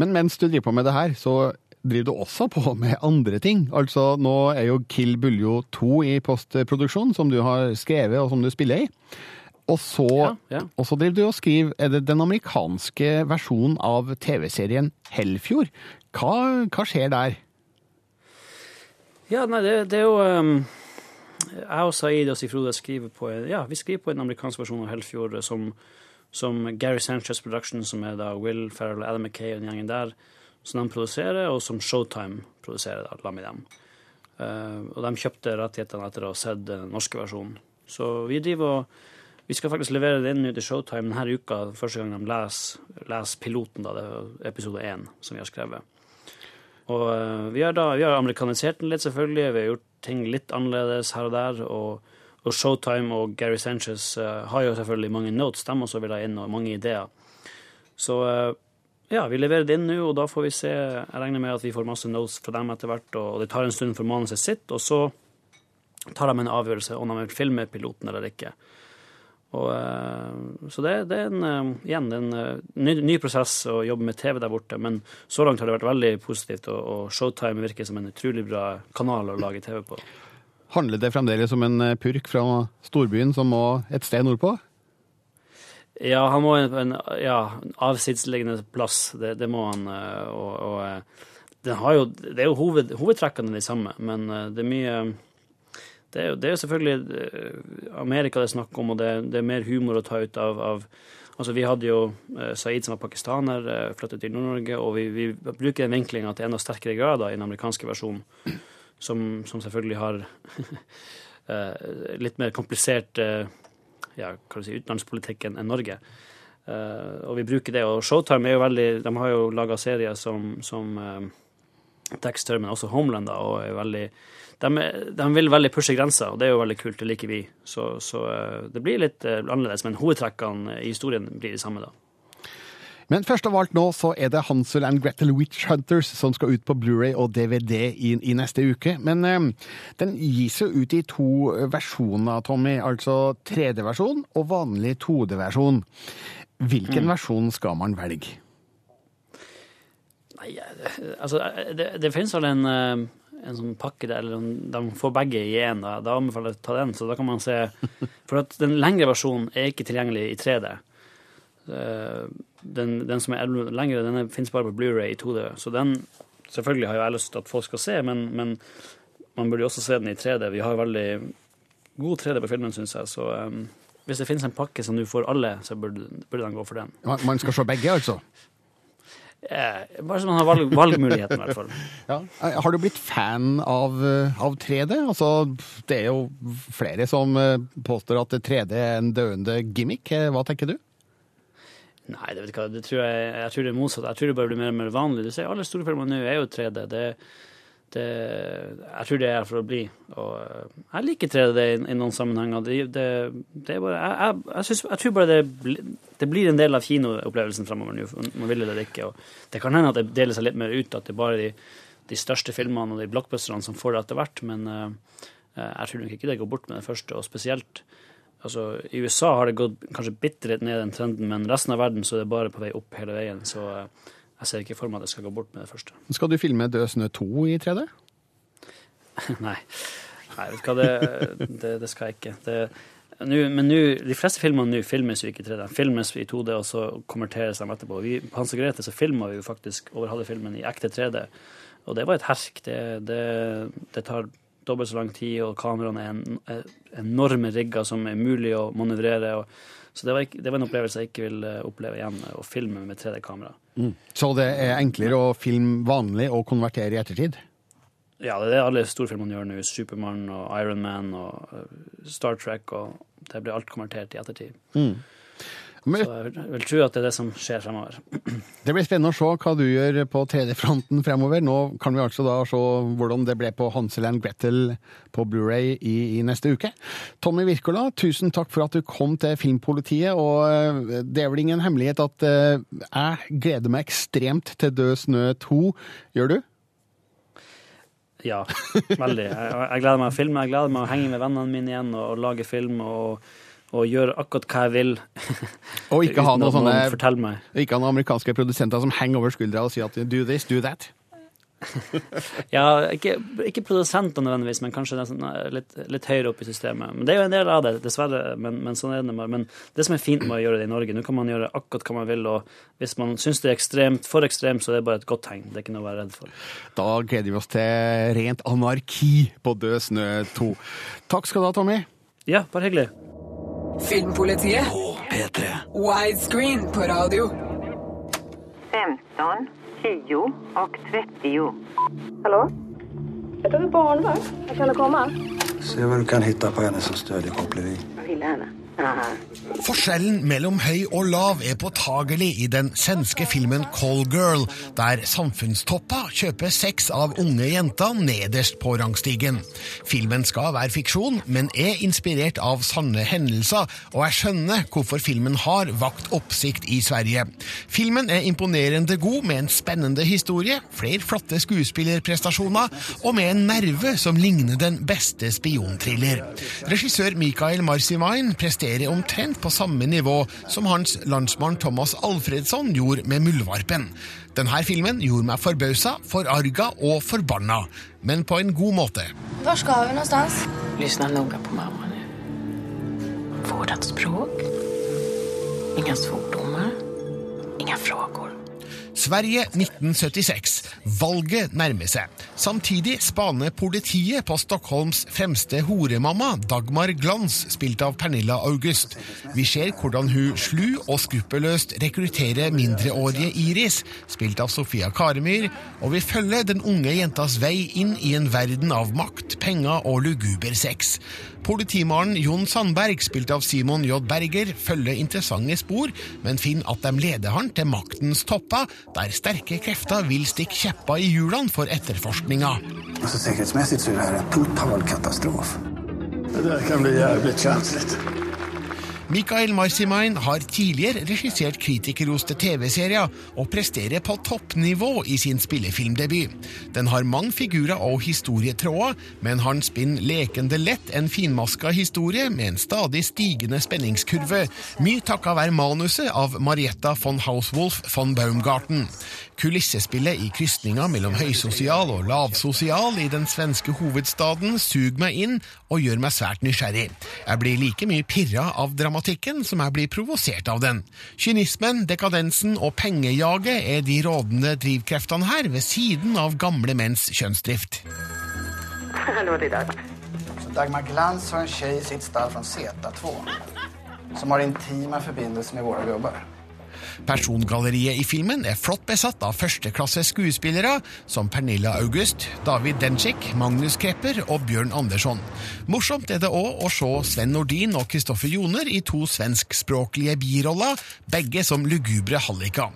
Men mens du driver på med det her, så driver du også på med andre ting. Altså, nå er jo Kill Buljo 2 i postproduksjon, som du har skrevet og som du spiller i. Og så, ja, ja. og så driver du og skriver er den amerikanske versjonen av TV-serien Hellfjord. Hva, hva, skjer der? Ja, nei, det, det er jo um, Jeg og Saeed og Sifrode skriver på ja, vi skriver på en amerikansk versjon av Hellfjord som som Gary Sanchez Production, som er da Will Ferrell Adam McKay og den gjengen der, som de produserer, og som Showtime produserer da, sammen med dem. Uh, og de kjøpte rettighetene etter å ha sett den norske versjonen. Så vi driver og Vi skal faktisk levere det inn til Showtime denne uka, første gang de leser, leser piloten, da, det er episode én, som vi har skrevet. Og uh, vi har da vi har amerikanisert den litt, selvfølgelig. Vi har gjort ting litt annerledes her og der. og og Showtime og Gary Sanchez uh, har jo selvfølgelig mange notes de også vil ha inn, og mange ideer. Så uh, ja, vi leverer det inn nå, og da får vi se. Jeg regner med at vi får masse notes fra dem etter hvert, og det tar en stund for manuset sitt, og så tar de en avgjørelse om de vil filme piloten eller ikke. Og, uh, så det, det, er en, igjen en ny, ny, prosess å jobbe med TV der borte, men så langt har det vært veldig positivt, og, og Showtime virker som en utrolig bra kanal å lage TV på. Handler det fremdeles om en eh, purk fra storbyen som må et sted nordpå? Ja, han må en, ja, avsidesliggende plass. Det, det, må han. Og, og, den har jo, det er jo hoved, hovedtrekkene de samme, men det er mye det er, jo, det er selvfølgelig Amerika det er snakk om, og det, det, er mer humor å ta ut av, av Altså, Vi hadde jo Saeed som var pakistaner, flyttet til Nord-Norge, og vi, vi bruker den vinklinga til enda sterkere grader i den amerikanske versjonen som, som selvfølgelig har eh, litt mer komplisert eh, ja, si, utenlandspolitikken enn Norge. Uh, og vi bruker det. Og Showtime er jo veldig De har jo laga serier som, som uh, Dexter, men også Homeland, da, og er veldig de, de, vil veldig pushe grenser, og det er jo veldig kult. Det liker vi. Så, så uh, det blir litt annerledes, men hovedtrekkene i historien blir de samme, da. Men først av alt nå så er det Hansel and Gretel Witch Hunters som skal ut på Blu-ray og DVD i, i, neste uke. Men eh, den gis jo ut i to versjoner, Tommy. Altså 3D-versjon og vanlig 2D-versjon. Hvilken mm. versjon skal man velge? Nei, altså Det, det finnes vel en, eh, en sånn pakke der eller de får begge i én. Da, anbefaler jeg å ta den. Så da kan man se For den lengre versjonen er ikke tilgjengelig i 3D. Eh, den, den, som er lengre, den finnes bare på Blu-ray i 2D. Så den selvfølgelig har jeg lyst til at folk skal se, men, men man burde jo også se den i 3D. Vi har veldig god 3D på filmen, syns jeg. Så um, hvis det finnes en pakke som du får alle, så burde, burde den gå for den. Man skal se begge, altså? Eh, bare så man har valg, valgmuligheten, i hvert fall. Ja. Har du blitt fan av, av, 3D? Altså, det er jo flere som påstår at 3D er en døende gimmick. Hva tenker du? Nei, det, vet ikke, hva, det tror jeg, jeg tror det er motsatt. Jeg tror det bare blir mer og mer vanlig. Du ser Alle store filmer nå er jo 3D. Det, det, jeg tror det er for å bli. Og eh, jeg liker 3D i, i noen sammenhenger. Det, det, det er bare, jeg, jeg, jeg, synes, jeg tror bare det, det blir en del av kinoopplevelsen fremover nå, om man vil eller ikke. Og det kan hende at det deler seg litt mer ut, at det er bare de, de største filmene og de blockbusterne som får det etter hvert, men uh, jeg tror nok ikke det går bort med det første, og spesielt Altså, I USA har det gått kanskje bitte litt ned den trenden, men resten av verden så er det bare på vei opp hele veien. Så eh, jeg ser ikke for meg at det skal gå bort med det første. Skal du filme Død snø 2 i 3D? Nei, Nei vet du hva, det, det, det skal jeg ikke. Det, nu, men nu, de fleste filmene nå filmes jo ikke i 3D. De filmes i 2D, og så konverteres de etterpå. Vi, på Hans og Grete så filma vi jo faktisk over halve filmen i ekte 3D, og det var et herk. Det, det, det tar dobbelt så lang tid, og kameraene er, en, er enorme rigger som er mulig å manøvrere. Og, så det var, ikke, det var en opplevelse jeg ikke vil eh, oppleve igjen, å filme med 3D-kamera. Så det er enklere å filme vanlig og konvertere i ettertid? Ja, det er det alle storfilmene gjør nå. Supermann og Iron Man og eh, Star Trek. og Det blir alt konvertert i ettertid. Mm. Men Så jeg vil- tro at det er det som skjer fremover. det blir spennende å se hva du gjør på 3D-fronten fremover. Nå kan vi altså da se hvordan det ble på Hansel and Gretel på Blu-ray i, i neste uke. Tommy Wirkola, tusen takk for at du kom til Filmpolitiet. Og eh, det er vel ingen hemmelighet at eh, jeg gleder meg ekstremt til Død snø 2. Gjør du? Ja, veldig. Jeg, jeg gleder meg å filme, jeg gleder meg å henge med vennene mine igjen og, og lage film og, og gjøre akkurat hva jeg vil. Og ikke ha noen sånne ikke ha noen amerikanske produsenter som henger over skuldra og sier at do this, do that. Ja, ikke, ikke produsenter nødvendigvis, men kanskje nesten eh, litt, litt høyere opp i systemet. Men det er jo en del av det, dessverre. Men, men sånn er det bare. Men det som er fint med å gjøre det i Norge, nå kan man gjøre akkurat hva man vil, og hvis man syns det er ekstremt, for ekstremt, så er det bare et godt tegn. Det er ikke noe å være redd for. Da gleder vi oss til rent anarki på Død snø 2. Takk skal du ha, Tommy. Ja, bare hyggelig. Filmpolitiet. P3. Widescreen på radio. 15, 10 og 30. Hallå? Jag tog barnvakt. Jag kan komma. Se vad du kan hitta på henne som stödjer koppleri. Jag gillar henne. Forskjellen mellom høy og lav er påtagelig i den svenske filmen Call Girl, der samfunnstoppa kjøper sex av unge jenter nederst på rangstigen. Filmen skal være fiksjon, men er inspirert av sanne hendelser, og jeg skjønner hvorfor filmen har vakt oppsikt i Sverige. Filmen er imponerende god med en spennende historie, flere flotte skuespillerprestasjoner, og med en nerve som ligner den beste spionthriller. Regissør Mikael Marsimain presterer omtrent på samme nivå som hans landsmann Thomas Alfredsson gjorde med Muldvarpen. Denne filmen gjorde meg forbausa, forarga og forbanna, men på en god måte. Hvor skal vi någonstans? Lyssna noga på mamma nu. Vårdat språk. Inga svordomar. Inga frågor. Sverige 1976. Valget nærmer seg. Samtidig spaner politiet på Stockholms fremste horemamma, Dagmar Glans, spilt av Pernilla August. Vi ser hvordan hun slu og skruppelløst rekrutterer mindreårige Iris, spilt av Sofia Karemyr, og vi følger den unge jentas vei inn i en verden av makt, penger og luguber sex. Politimaren Jon Sandberg, spilt av Simon J. Berger, følger interessante spor, men finner at de leder han til maktens topper, der sterke krefter vil stikke kjepper i hjulene for etterforskninga. Altså, sikkerhetsmessig så er det här en total katastrof. Det der kan bli jævlig känsligt. Mikael Marsimain har tidligere regissert kritikerroste TV-serier og presterer på toppnivå i sin spillefilmdebut. Den har mange figurer og historietråder, men han spinner lekende lett en finmaska historie med en stadig stigende spenningskurve, mye takka være manuset av Marietta von Hauswolf von Baumgarten. Kulissespillet i krysninga mellom høysosial og lavsosial i den svenske hovedstaden suger meg inn og gjør meg svært nysgjerrig. Jeg blir like mye pirra av dramatikken som jeg blir provosert av den. Kynismen, dekadensen og pengejaget er de rådende drivkreftene her, ved siden av gamle menns kjønnsdrift. Det dags. Dagmar Glans har en jente i sitt stall fra Z2 som har intime forbindelser med våre gubbar. Persongalleriet i filmen er flott besatt av førsteklasses skuespillere som Pernilla August, David Dencik, Magnus Krepper og Bjørn Andersson. Morsomt er det òg å se Sven Nordin og Kristoffer Joner i to svenskspråklige biroller, begge som lugubre hallika.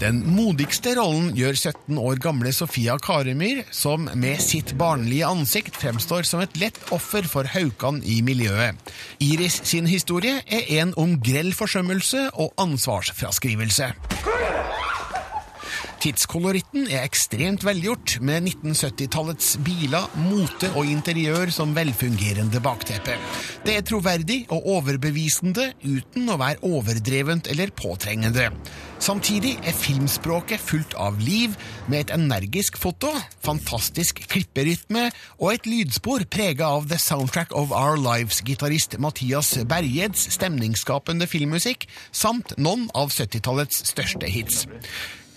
Den modigste rollen gjør 17 år gamle Sofia Karemyr, som med sitt barnlige ansikt fremstår som et lett offer for haukene i miljøet. Iris sin historie er en om grell forsømmelse og ansvarsfraskrivelse overlevelse. Tidskoloritten er ekstremt velgjort, med 1970-tallets biler, mote og interiør som velfungerende bakteppe. Det er troverdig og overbevisende uten å være overdrevent eller påtrengende. Samtidig er filmspråket fullt av liv, med et energisk foto, fantastisk klipperytme og et lydspor prega av The Soundtrack of Our Lives-gitarist Mathias Berjeds stemningsskapende filmmusikk, samt noen av 70-tallets største hits.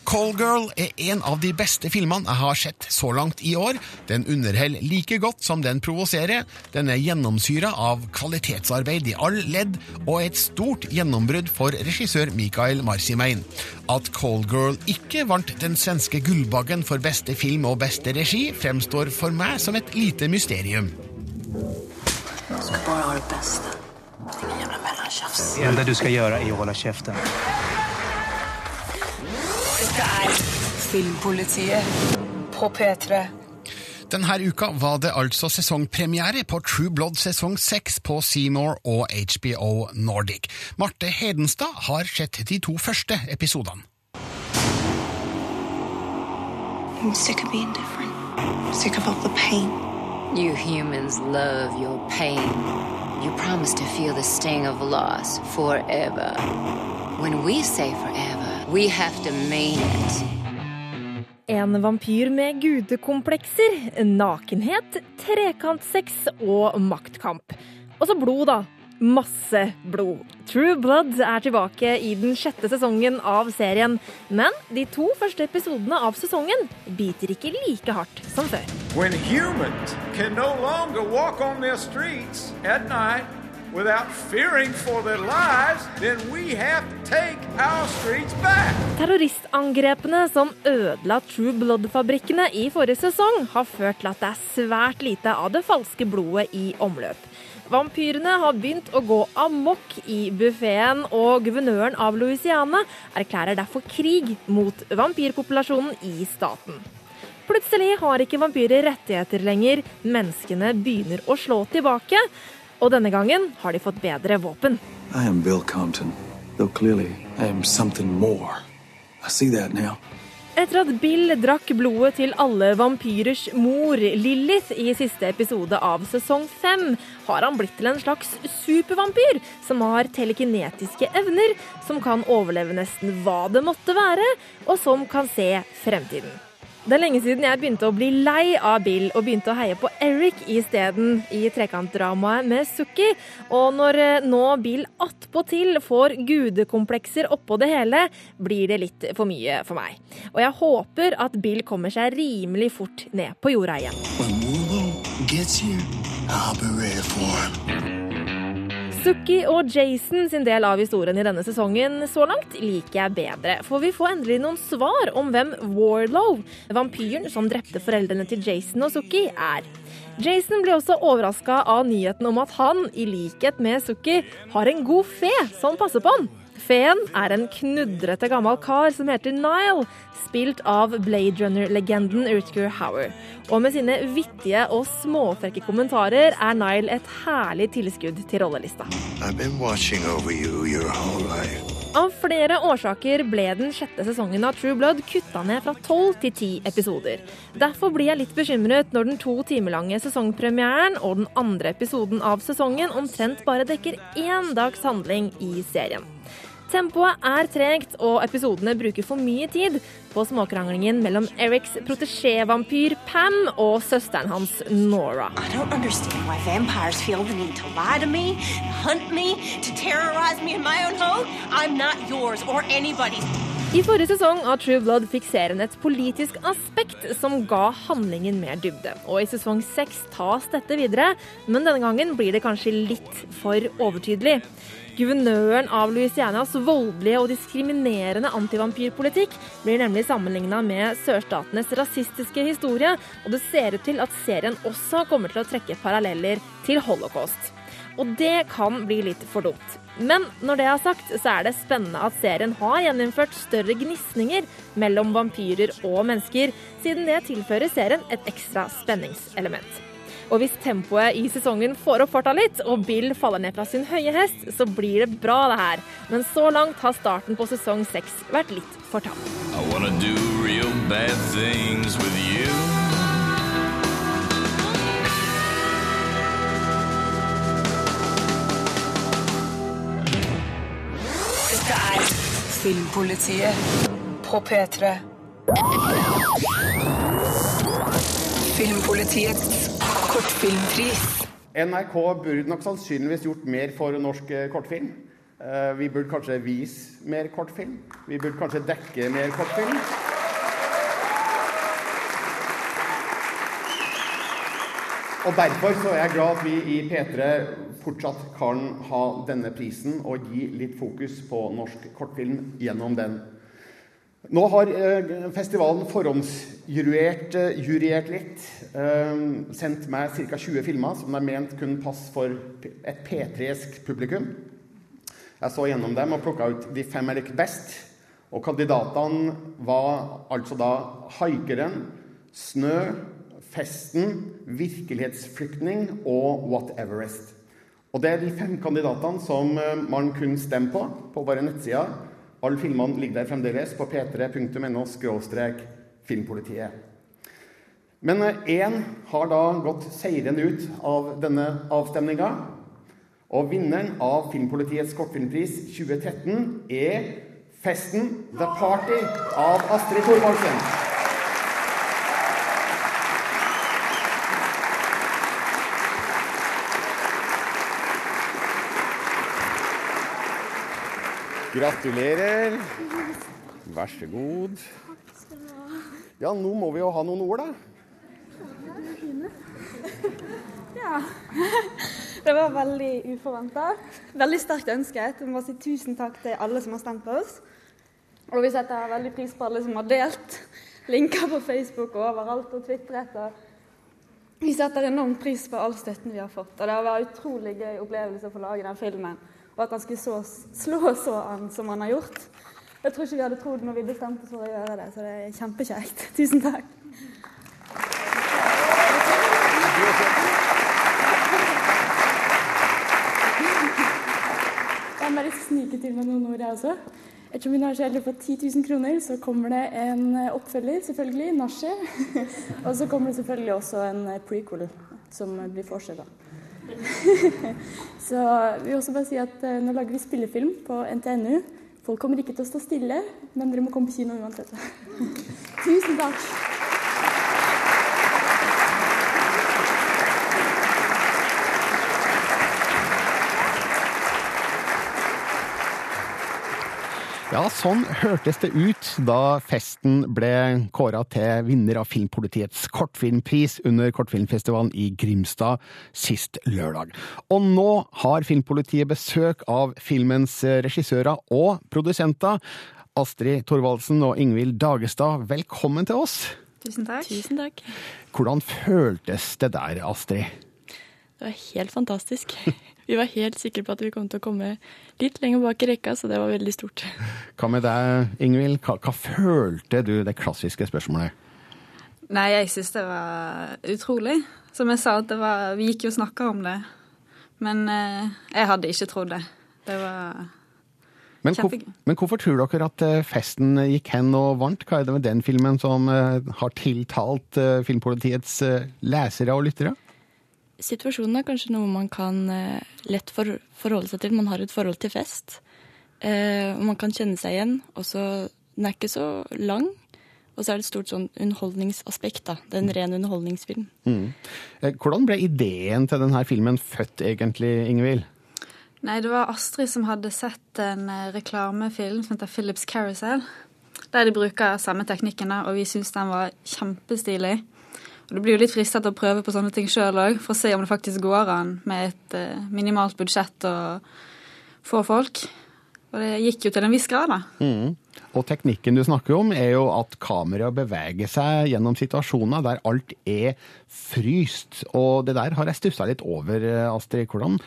Callgirl er en av de beste filmene jeg har sett så langt i år. Den underholder like godt som den provoserer. Den er gjennomsyra av kvalitetsarbeid i all ledd, og et stort gjennombrudd for regissør Mikael Marcimein. At Callgirl ikke vant den svenske Gullbaggen for beste film og beste regi, fremstår for meg som et lite mysterium. Jag skal bare ha det bästa. Ingen jævla mellomtjafs. Det enda du skal gjøre, er å holde käften. Dette er Filmpolitiet på P3. Denne uka var det altså sesongpremiere på True Blood sesong 6 på Seymour og HBO Nordic. Marte Hedenstad har sett de to første episodene. I'm sick of being different. Sick of all the pain. You humans love your pain. You promise to feel the sting of loss forever. When we say forever, we have to mean it. En vampyr med gudekomplekser, nakenhet, trekantsex og maktkamp. Og så blod, da. Masse blod. True Blood er tilbake i den sjette sesongen av serien. Men de to første episodene av sesongen biter ikke like hardt som før. When humans can no longer walk on their streets at night Terroristangrepene som ødela True Blood-fabrikkene i forrige sesong, har ført til at det er svært lite av det falske blodet i omløp. Vampyrene har begynt å gå amok i buffeen, og guvernøren av Louisiana erklærer derfor krig mot vampyrpopulasjonen i staten. Plutselig har ikke vampyrer rettigheter lenger, menneskene begynner å slå tilbake. Og denne gangen har de fått bedre våpen. I am Bill Compton, though clearly I am something more. I see that now. Etter at Bill drakk blodet til alle vampyrers mor, Lilith, i siste episode av sesong fem, har han blitt til en slags supervampyr som har telekinetiske evner, som kan overleve nesten hva det måtte være, og som kan se fremtiden. Det er lenge siden jeg begynte å bli lei av Bill og begynte å heie på Eric isteden i trekantdramaet med Sukki. Og når eh, nå Bill attpåtil får gudekomplekser oppå det hele, blir det litt for mye for meg. Og jeg håper at Bill kommer seg rimelig fort ned på jorda igjen. When Warlow gets here, I'll be ready for him. Sukki og Jason sin del av historien i denne sesongen så langt liker jeg bedre. For vi får endelig noen svar om hvem Warlow, vampyren som drepte foreldrene til Jason og Sukki, er. Jason blir også overraska av nyheten om at han, i likhet med Sukki, har en god fe som passer på han. Feen er en knudrete gammel kar som heter Nile, spilt av Blade Runner-legenden Rutger Hauer. Og med sine vittige og småfrekke kommentarer er Nile et herlig tilskudd til rollelista. You. Av flere årsaker ble den sjette sesongen av True Blood kutta ned fra tolv til ti episoder. Derfor blir jeg litt bekymret når den to timer lange sesongpremieren og den andre episoden av sesongen omtrent bare dekker én dags handling i serien. Tempoet er tregt, og episodene bruker for mye tid på småkranglingen mellom Erics protesjé-vampyr Pam og søsteren hans Nora. I forrige sesong av True Blood fikk serien et politisk aspekt som ga handlingen mer dybde. Og i sesong seks tas dette videre, men denne gangen blir det kanskje litt for overtydelig. Guvernøren av Louisianas voldelige og diskriminerende antivampyrpolitikk blir nemlig sammenligna med sørstatenes rasistiske historie, og det ser ut til at serien også kommer til å trekke paralleller til holocaust. Og det kan bli litt for dumt. Men når det er sagt, så er det spennende at serien har gjeninnført større gnisninger mellom vampyrer og mennesker, siden det tilfører serien et ekstra spenningselement. Og hvis tempoet i sesongen får opp farta litt, og Bill faller ned fra sin høye hest, så blir det bra, det her. Men så langt har starten på sesong seks vært litt for tam. I wanna do real bad things with you. Dette er Filmpolitiet på P3. Filmpolitiets kortfilmpris. NRK burde nok sannsynligvis gjort mer for norsk eh, kortfilm. Eh, Vi burde kanskje vise mer kortfilm. Vi burde kanskje dekke mer kortfilm. Og Derfor så er jeg glad at vi i P3 fortsatt kan ha denne prisen og gi litt fokus på norsk kortfilm gjennom den. Nå har eh, festivalen forhåndsjuryert eh, litt. Eh, sendt meg ca. 20 filmer som de ment kunne passe for et P3-sk publikum. Jeg så gjennom dem og plukka ut de fem jeg likte best. Og kandidatene var altså da 'Haikeren', 'Snø', 'Festen', 'Virkelighetsflyktning' og 'What Everest'. Og Det er de fem kandidatene som man kunne stemme på på våre nettsider. Alle filmene ligger der fremdeles på p3.no filmpolitiet. Men én har da gått seirende ut av denne avstemninga. Og vinneren av Filmpolitiets kortfilmpris 2013 er 'Festen The Party' av Astrid Thorvaldsen. Gratulerer. Vær så god. Ja, nå må vi jo ha noen ord, da. Ja. Det var veldig uforventa. Veldig sterkt ønsket. Jeg må si tusen takk til alle som har stemt på oss. Og vi setter veldig pris på alle som har delt linker på Facebook og overalt og tvitret. Vi setter enormt pris på all støtten vi har fått. Og det har vært utrolig gøy opplevelse å få lage den filmen. Og at han skulle så, slå så an som han har gjort. Jeg tror ikke vi hadde trodd når vi bestemte oss for å gjøre det, så det er kjempekjekt. Tusen takk. Jeg må bare snike til med noen ord, jeg også. Ettersom vi nå har heldig fått 10 000 kroner, så kommer det en oppfølger, selvfølgelig, Nashi. Og så kommer det selvfølgelig også en prequel, som blir fortsetta. så vi vil også bare si at eh, nå lager vi spillefilm på NTNU. Folk kommer ikke til å stå stille, men dere må komme på kino uansett. Tusen takk. Ja, sånn hørtes det ut da festen ble kåra til vinner av Filmpolitiets kortfilmpris under kortfilmfestivalen i Grimstad sist lørdag. Og nå har Filmpolitiet besøk av filmens regissører og produsenter. Astrid Thorvaldsen og Ingvild Dagestad, velkommen til oss. Tusen takk. Tusen takk. Hvordan føltes det der, Astrid? Det var helt fantastisk. Vi var helt sikre på at vi kom til å komme litt lenger bak i rekka, så det var veldig stort. Hva med deg, Ingvild? Hva, hva følte du, det klassiske spørsmålet? Nei, jeg syns det var utrolig. Som jeg sa, det var, vi gikk jo og snakka om det. Men eh, jeg hadde ikke trodd det. Det var Men, hvor, men hvorfor tror dere at eh, festen gikk hen og vant? Hva er det med den filmen som eh, har tiltalt Filmpolitiets lesere og lyttere? Situasjonen er kanskje noe man kan eh, lett for, forholde seg til. Man har et forhold til fest. Eh, og man kan kjenne seg igjen. Og så Den er ikke så lang. Og så er det et stort sånn underholdningsaspekt. da. Det er en ren underholdningsfilm. Mm. Eh, Hvordan ble ideen til denne filmen født, egentlig, Ingvild? Nei, det var Astrid som hadde sett en eh, reklamefilm som heter Philips Carousel. der de bruker samme teknikken, og vi syns den var kjempestilig. Og Du blir jo litt fristet til å prøve på sånne ting sjøl òg, for å se om det faktisk går an med et eh, minimalt budsjett og få folk. Og det gikk jo til en viss grad, da. Mm. Og teknikken du snakker om, er jo at kameraet beveger seg gjennom situasjoner der alt er fryst. Og det der har jeg stussa litt over, Astrid. Hvordan,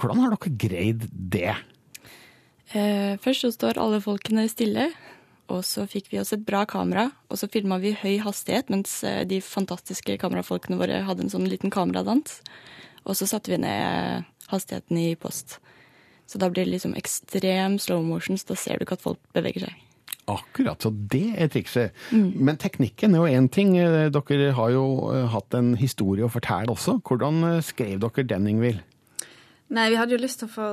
hvordan har dere greid det? Eh, først så står alle folkene stille, og så fikk vi oss et bra kamera. Og så filma vi høy hastighet, mens eh, de fantastiske kamerafolkene våre hadde en sånn liten kameradans. Og så satte vi ned hastigheten i post. Så da blir det liksom ekstrem slow motion, så da ser du ikke at folk beveger seg. Akkurat, så det er trikset. Mm. Men teknikken er jo én ting. Eh, Dere har jo eh, hatt en historie å fortelle også. Hvordan eh, skrev dere den, Ingvild? Nei, vi hadde jo lyst til å få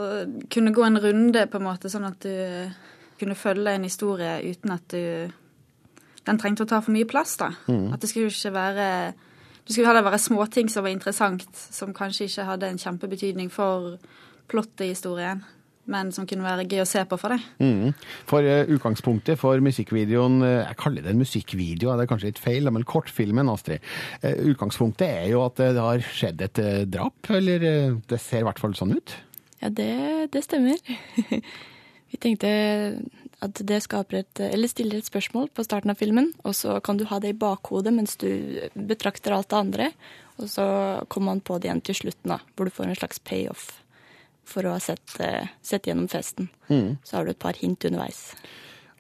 kunne gå en runde, på en måte, sånn at du kunne følge en historie uten at du Den trengte å ta for mye plass, da. Mm. At det skulle ikke være Du skulle heller være småting som var interessant, som kanskje ikke hadde en kjempebetydning for plottet i historien, men som kunne være gøy å se på for deg. Mm. For uh, utgangspunktet for musikkvideoen uh, Jeg kaller det en musikkvideo, det er kanskje litt feil, men kortfilmen, Astrid. Uh, utgangspunktet er jo at det har skjedd et drap, eller det ser i hvert fall sånn ut. Ja, det, det stemmer. Vi tenkte at det skaper et, eller stiller et spørsmål på starten av filmen, og så kan du ha det i bakhodet mens du betrakter alt det andre. Og så kommer man på det igjen til slutten, da, hvor du får en slags payoff for å ha sett, eh, sett gjennom festen. Mm. Så har du et par hint underveis.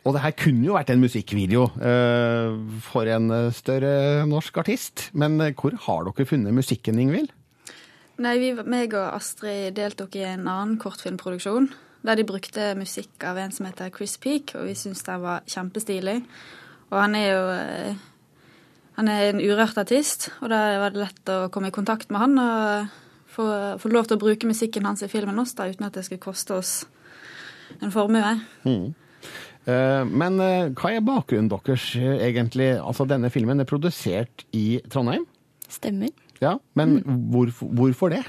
Og det her kunne jo vært en musikkvideo eh, for en eh, større norsk artist. Men eh, hvor har dere funnet musikken, Ingvild? Nei, vi, meg og Astrid deltok i en annen kortfilmproduksjon. Der de brukte musikk av en som heter Chris Peak, og vi syntes den var kjempestilig. Og han er jo eh, Han er en urørt artist, og da var det lett å komme i kontakt med han og få, få lov til å bruke musikken hans i filmen også, da, uten at det skulle koste oss en formue. Mm. Eh, Men eh, hva er bakgrunnen deres egentlig? Altså, denne filmen er produsert i Trondheim? Stemmer. Ja, Men hvorfor, hvorfor det?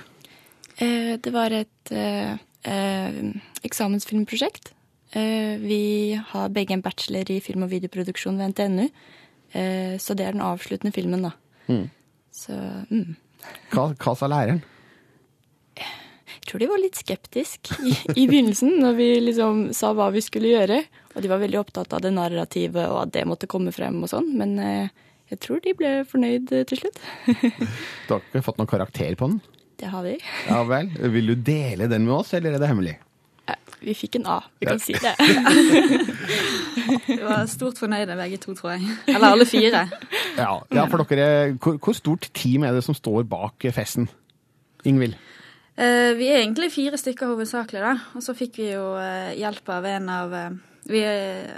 Eh, det var et eksamensfilmprosjekt. Eh, vi har begge en bachelor i film- og videoproduksjon ved NTNU, eh, så det er den avsluttende filmen, da. Mm. Så mm. Hva, hva sa læreren? Jeg tror de var litt skeptisk i, i begynnelsen, når vi liksom sa hva vi skulle gjøre. Og de var veldig opptatt av det narrativet og at det måtte komme frem og sånn. Men eh, jeg tror de ble fornøyd eh, til slutt. Du har ikke fått noen karakter på den? Det har vi. Ja vel. Vil du dele den med oss, eller er det hemmelig? Vi fikk en A, vi kan si det. Vi var stort fornøyde begge to, tror jeg. Eller alle fire. Ja, ja for dere, hvor, hvor stort team er det som står bak festen? Ingvild? Eh, vi er egentlig fire stykker hovedsakelig, da. Og så fikk vi jo eh, hjelp av en av eh, Vi er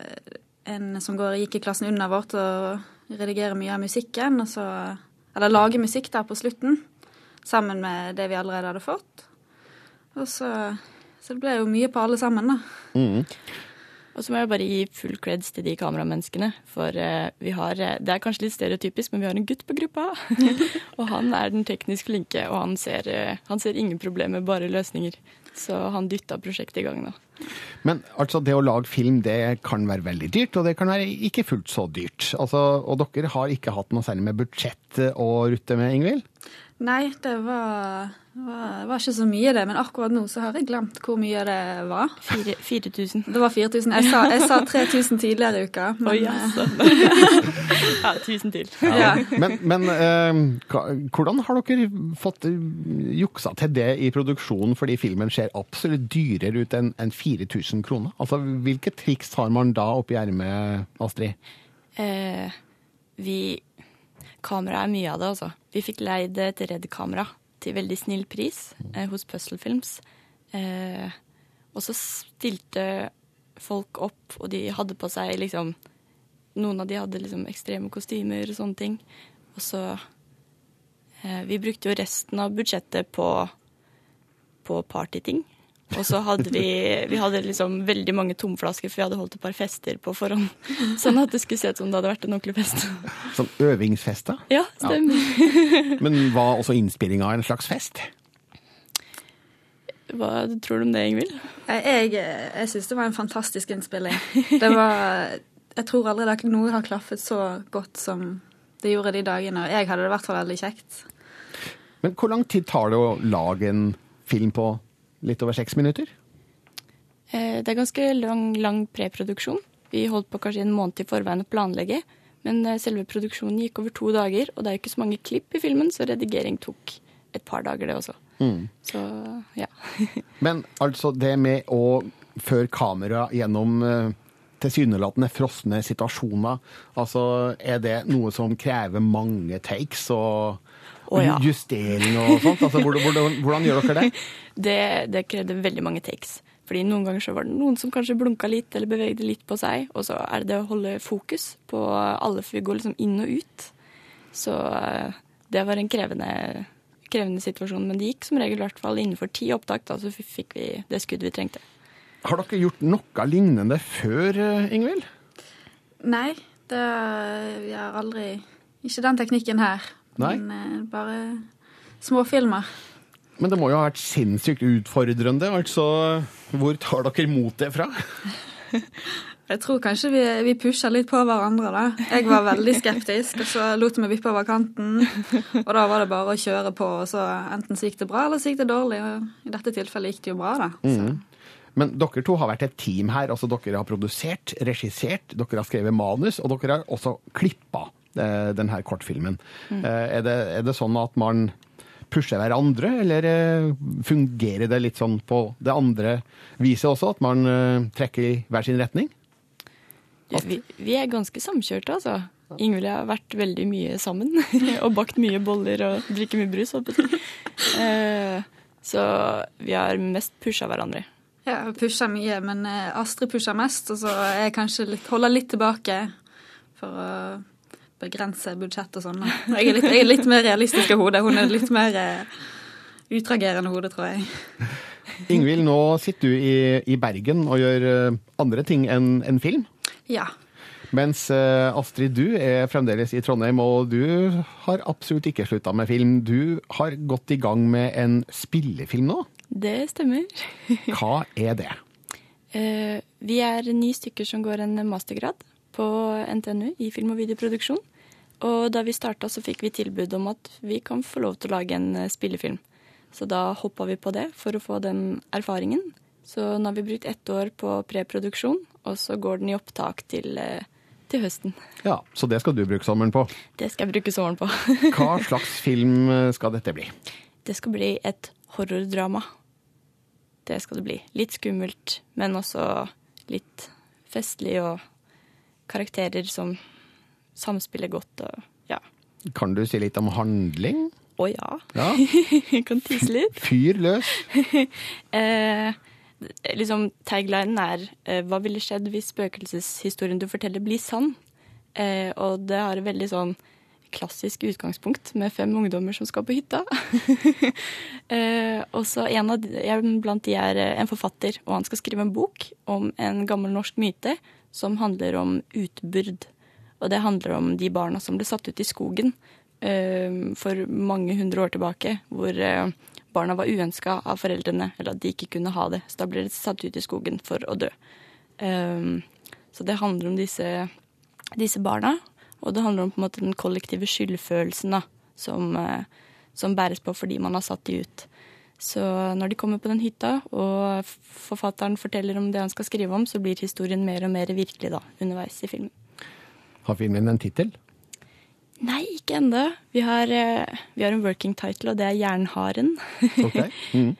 en som går, gikk i klassen under vårt og redigerer mye av musikken. Og så, eller lager musikk der på slutten, sammen med det vi allerede hadde fått. Og så, så det ble jo mye på alle sammen, da. Mm. Og så må jeg bare gi full creds til de kameramenneskene. For eh, vi har eh, Det er kanskje litt stereotypisk, men vi har en gutt på gruppa. og han er den teknisk flinke, og han ser, eh, han ser ingen problemer, bare løsninger. Så han dytta prosjektet i gang nå. Men altså, det å lage film det kan være veldig dyrt, og det kan være ikke fullt så dyrt. Altså, og dere har ikke hatt noe særlig med budsjett å rutte med, Ingvild? Nei, det var, var, var ikke så mye, det. Men akkurat nå så har jeg glemt hvor mye det var. 4000. Det var 4000. Jeg sa, jeg sa 3000 tidligere i uka. Men, Oh, eh, ja, 1000 til. Ja. Men, men eh, hvordan har dere fått eh, juksa til det i produksjonen, fordi filmen ser absolutt dyrere ut enn en 4000 kroner? Altså, Hvilke triks har man da oppi ermet, Astrid? Eh, vi Kamera er mye av det, altså. Vi fikk leid et Red-kamera til veldig snill pris eh, hos Puzzle Films. Eh, og så stilte folk opp, og de hadde på seg liksom Noen av de hadde liksom ekstreme kostymer og sånne ting. Og så eh, Vi brukte jo resten av budsjettet på, på partyting. Og så hadde vi, vi hadde liksom veldig mange tomflasker, for vi hadde holdt et par fester på forhånd. Sånn at det skulle se ut som det hadde vært en ordentlig fest. Sånn øvingsfester? Ja, stemmer. Men var også innspillinga en slags fest? Hva tror du om det, Ingvild? Jeg, jeg syns det var en fantastisk innspilling. Det var jeg tror aldri det, noe har klaffet så godt som det gjorde de dagene. Og jeg hadde det i hvert fall veldig kjekt. Men hvor lang tid tar det å lage en film på litt over seks minutter? Eh, Det er ganske lang, lang preproduksjon. Vi holdt på kanskje en måned i forveien å planlegge. Men eh, selve produksjonen gikk over to dager, og det er jo ikke så mange klipp i filmen, så redigering tok et par dager, det også. Mm. Så ja. Men altså det med å føre kamera gjennom eh, tilsynelatende frosne situasjoner, altså er det noe som krever mange takes og Å, ja. justering og sånt? Altså, hvordan, hvordan, hvordan gjør dere det? Det, det krevde veldig mange takes. Fordi noen ganger så var det noen som kanskje blunka litt eller bevegde litt på seg, og så er det det å holde fokus på alle, for vi går liksom inn og ut. Så eh, det var en krevende, krevende situasjon, men det gikk som regel i hvert fall innenfor ti opptak, da, så fikk vi det skuddet vi trengte. Har dere gjort noe lignende før, eh, Ingvild? Nei, det, vi har aldri Ikke den teknikken her. Nei. Men eh, bare småfilmer. Men det må jo ha vært sinnssykt utfordrende. Altså, hvor tar dere motet fra? Jeg tror kanskje vi, vi pusha litt på hverandre, da. Jeg var veldig skeptisk, og så lot meg vippe over kanten. Og da var det bare å kjøre på, og så enten så gikk det bra, eller så gikk det dårlig. Og i dette tilfellet gikk det jo bra, da. Mm. Men dere to har vært et team her. altså Dere har produsert, regissert, dere har skrevet manus, og dere har også klippa denne kortfilmen. Mm. Eh, er, det, er det sånn at man pusher hverandre, eller eh, fungerer det litt sånn på det andre viset også? At man eh, trekker i hver sin retning? Vi, vi er ganske samkjørte, altså. Ingvild har vært veldig mye sammen. og bakt mye boller og drikker mye brus. holdt på å si. Eh, Så vi har mest pusha hverandre. Ja, pusha pusher mye, men eh, Astrid pusher mest, og så jeg kanskje litt, holder litt tilbake for å begrense budsjett og sånn. Jeg er litt, jeg er litt mer realistisk av hodet. Hun er litt mer eh, utreagerende hode, tror jeg. Ingvild, nå sitter du i, i Bergen og gjør eh, andre ting enn en film. Ja. Mens eh, Astrid, du er fremdeles i Trondheim, og du har absolutt ikke slutta med film. Du har gått i gang med en spillefilm nå. Det stemmer. Hva er det? Eh, Vi er ni stykker som går en mastergrad på NTNU i film- og videoproduksjon. Og da vi starta, så fikk vi tilbud om at vi kan få lov til å lage en eh, spillefilm. Så da hoppa vi på det for å få den erfaringen. Så nå har vi brukt ett år på preproduksjon, og så går den i opptak til, eh, til høsten. Ja, Så det skal du bruke sommeren på. Det skal jeg bruke sommeren på. Hva slags film eh, skal dette bli? Det skal bli et horrordrama. Det skal det bli. Litt skummelt, men også litt festlig og karakterer som samspiller godt og ja. Kan du si litt om handling? Å ja. Ja. Jeg kan tise litt. Fyr løs. eh, liksom, taglinen er eh, Hva ville skjedd hvis spøkelseshistorien du forteller, blir sann? Eh, og det har et veldig sånn klassisk utgangspunkt med fem ungdommer som skal på hytta. eh, og så en av de, en blant de er eh, en forfatter, og han skal skrive en bok om en gammel norsk myte som handler om utbyrd. Og det handler om de barna som ble satt ut i skogen eh, for mange hundre år tilbake, hvor eh, barna var uønska av foreldrene, eller at de ikke kunne ha det. Så da ble de satt ut i skogen for å dø. Um, så det handler om disse, disse barna, og det handler om på en måte den kollektive skyldfølelsen da, som, eh, som bæres på fordi man har satt de ut. Så når de kommer på den hytta, og forfatteren forteller om det han skal skrive om, så blir historien mer og mer virkelig da, underveis i filmen. Har filmen en tittel? Nei, ikke ennå. Vi, har, eh, vi har en working title, og det er Jernharen. Ok. Mm.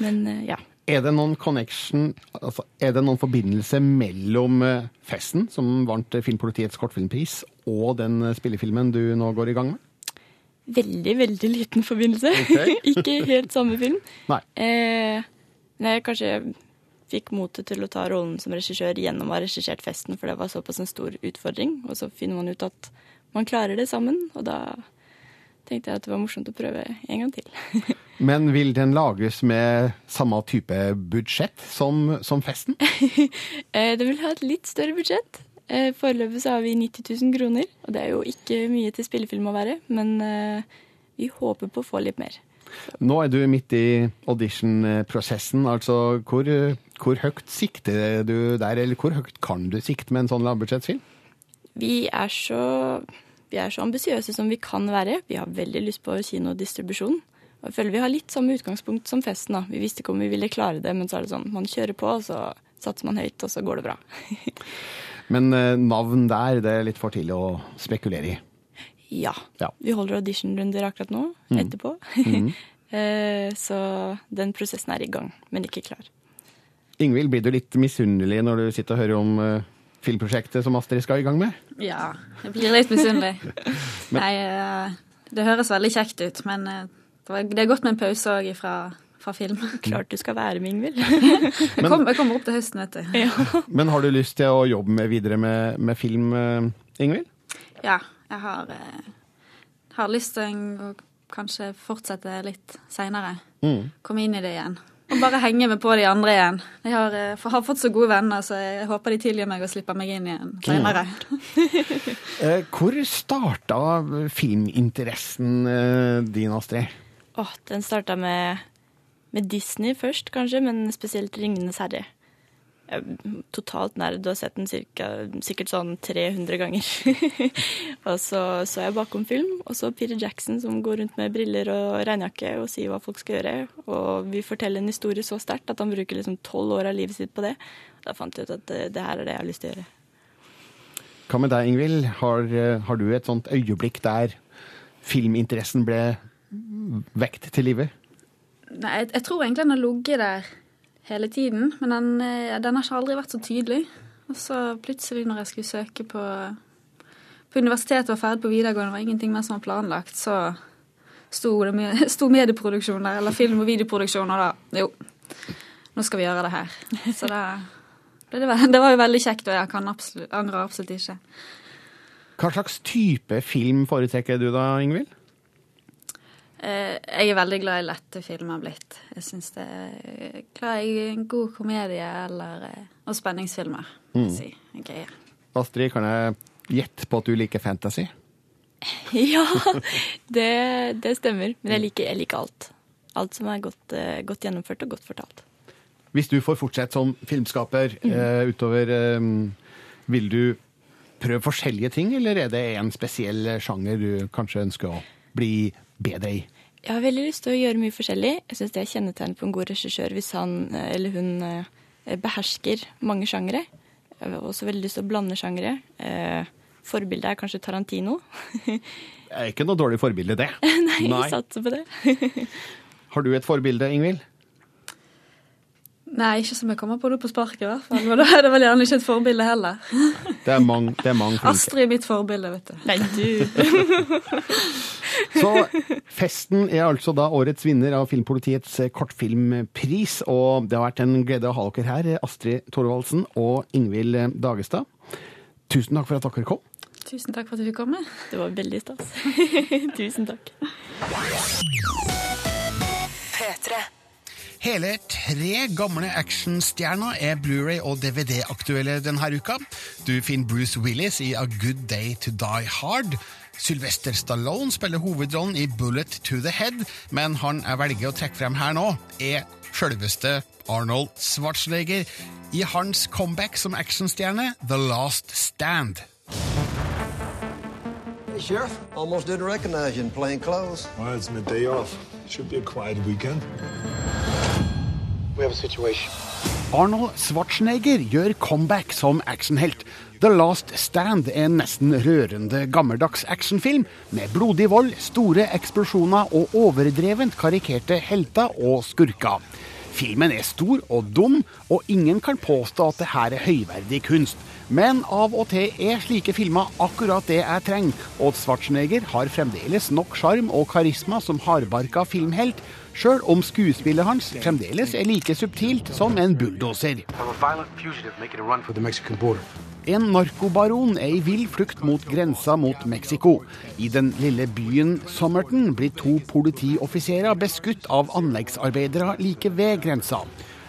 Men eh, ja. Er det noen connection, altså, er det noen forbindelse mellom eh, festen, som vant Filmpolitiets kortfilmpris, og den spillefilmen du nå går i gang med? Veldig, veldig liten forbindelse. Ok. ikke helt samme film. Nei. Eh, nei, kanskje fikk motet til å ta rollen som regissør gjennom å ha regissert festen, for det var såpass en stor utfordring. Og så finner man ut at man klarer det sammen, og da tenkte jeg at det var morsomt å prøve en gang til. Men vil den lages med samme type budsjett som, som festen? den vil ha et litt større budsjett. Eh, Foreløpig så har vi 90 000 kroner, og det er jo ikke mye til spillefilm å være, men eh, vi håper på å få litt mer. Nå er du midt i audition-prosessen. Altså, hvor, hvor høyt sikter du der, eller hvor høyt kan du sikte med en sånn lavbudsjettfilm? Vi er så, vi er så ambisiøse som vi kan være. Vi har veldig lyst på kinodistribusjon. Jeg føler vi har litt samme utgangspunkt som festen. da. Vi visste ikke om vi ville klare det, men så er det sånn, man kjører på, og så satser man høyt, og så går det bra. Men eh, navn der, det er litt for tidlig å spekulere i. Ja. Ja. Vi holder auditionrunder akkurat nå, Mm. etterpå. Mm. Eh, så den prosessen er i gang, men ikke klar. Ingvild, blir du litt misunnelig når du sitter og hører om uh, filmprosjektet som Astrid skal i gang med? Ja, jeg blir litt misunnelig. Men- Nei, uh, det høres veldig kjekt ut, men uh, det, var, det er godt med en pause òg fra, fra film. Klart du skal være med, Ingvild. jeg, kom, jeg kommer opp til høsten, vet du. Men har du lyst til å jobbe med, videre med, med film, eh, Ingvild? Ja, jeg har, har lyst til å kanskje fortsette litt seinere. Mm. Komme inn i det igjen. Og bare henge med på de andre igjen. Jeg har, eh, for- har fått så gode venner, så jeg håper de tilgir meg og slipper meg inn igjen senere. Eh, hvor starta filminteressen eh, din, Astrid? Åh, den starta med, med Disney først, kanskje, men spesielt Ringenes herre. Totalt nerd og har sett den cirka, sikkert sånn 300 ganger. og så så jeg bakom film, og så Peter Jackson som går rundt med briller og regnjakke og sier hva folk skal gjøre. Og vi forteller en historie så sterkt at han bruker liksom tolv år av livet sitt på det. Da fant jeg ut at det, det her er det jeg har lyst til å gjøre. Hva med deg, Ingvild? Har, eh, har du et sånt øyeblikk der filminteressen ble vekt til live? Nei, jeg, jeg tror egentlig den har ligget der hele tiden, men den, eh, den har ikke aldri vært så tydelig. Og så plutselig, når jeg skulle søke på, på universitetet og var ferdig på videregående, var ingenting mer som var planlagt, så sto, det med, sto medieproduksjon der, eller film- og videoproduksjon, og da jo, nå skal vi gjøre det her. Så da det, det var jo veldig kjekt, og jeg kan absolutt, angrer absolutt ikke. Hva slags type film foretrekker du da, Ingvild? Eh, Jeg er veldig glad i lette filmer blitt. Jeg syns det er glad i en god komedie eller eh, og spenningsfilmer. Mm. Si. Okay, ja. Astrid, kan jeg gjette på at du liker fantasy? Ja, det, det stemmer. Men jeg liker, jeg liker alt. Alt som er godt, eh, godt gjennomført og godt fortalt. Hvis du får fortsette som filmskaper eh, utover, um, vil du prøve forskjellige ting, eller er det en spesiell sjanger du kanskje ønsker å bli bedre i? Jeg har veldig lyst til å gjøre mye forskjellig. Jeg syns det er kjennetegn på en god regissør hvis han eh, eller hun eh, behersker mange sjangere. Jeg har også veldig lyst til å blande sjangere. Eh, Forbildet er kanskje Tarantino. Det er ikke noe dårlig forbilde, det. Nei, jeg satser på det. Har du et forbilde, Ingvild? Nei, ikke som jeg kommer på det på sparket, i hvert fall. Men da er det vel gjerne ikke et forbilde heller. Det er mange, det er mange. Astrid er mitt forbilde, vet du. Nei, du. Så festen er altså da årets vinner av Filmpolitiets kortfilmpris, og det har vært en glede å ha dere her, Astrid Thorvaldsen og Ingvild Dagestad. Tusen takk for at dere kom. Tusen takk for at du fikk komme. Det var veldig stas. Tusen takk. P3. Hele tre gamle actionstjerner er Blu-ray og DVD-aktuelle denne uka. Du finner Bruce Willis i A Good Day to Die Hard. Sylvester Stallone spiller hovedrollen i Bullet to the Head, men han jeg velger å trekke frem her nå, er selveste Arnold Schwarzenegger i hans comeback som actionstjerne The Last Stand. Hey, Sheriff. Almost didn't recognize you in plain clothes. Well, it's my day off. Should be a quiet weekend. Arnold Schwarzenegger gjør comeback som actionhelt. The Last Stand er en nesten rørende gammeldags actionfilm med blodig vold, store eksplosjoner og overdrevent karikerte helter og skurker. Filmen er stor og dum, og ingen kan påstå at det her er høyverdig kunst. Men av og til er slike filmer akkurat det jeg trenger, og Schwarzenegger har fremdeles nok sjarm og karisma som hardbarka filmhelt, sjøl om skuespillet hans fremdeles er like subtilt som en bulldoser. En narkobaron er i vill flukt mot grensa mot Mexico. I den lille byen Somerton blir to politioffiserer beskutt av anleggsarbeidere like ved grensa.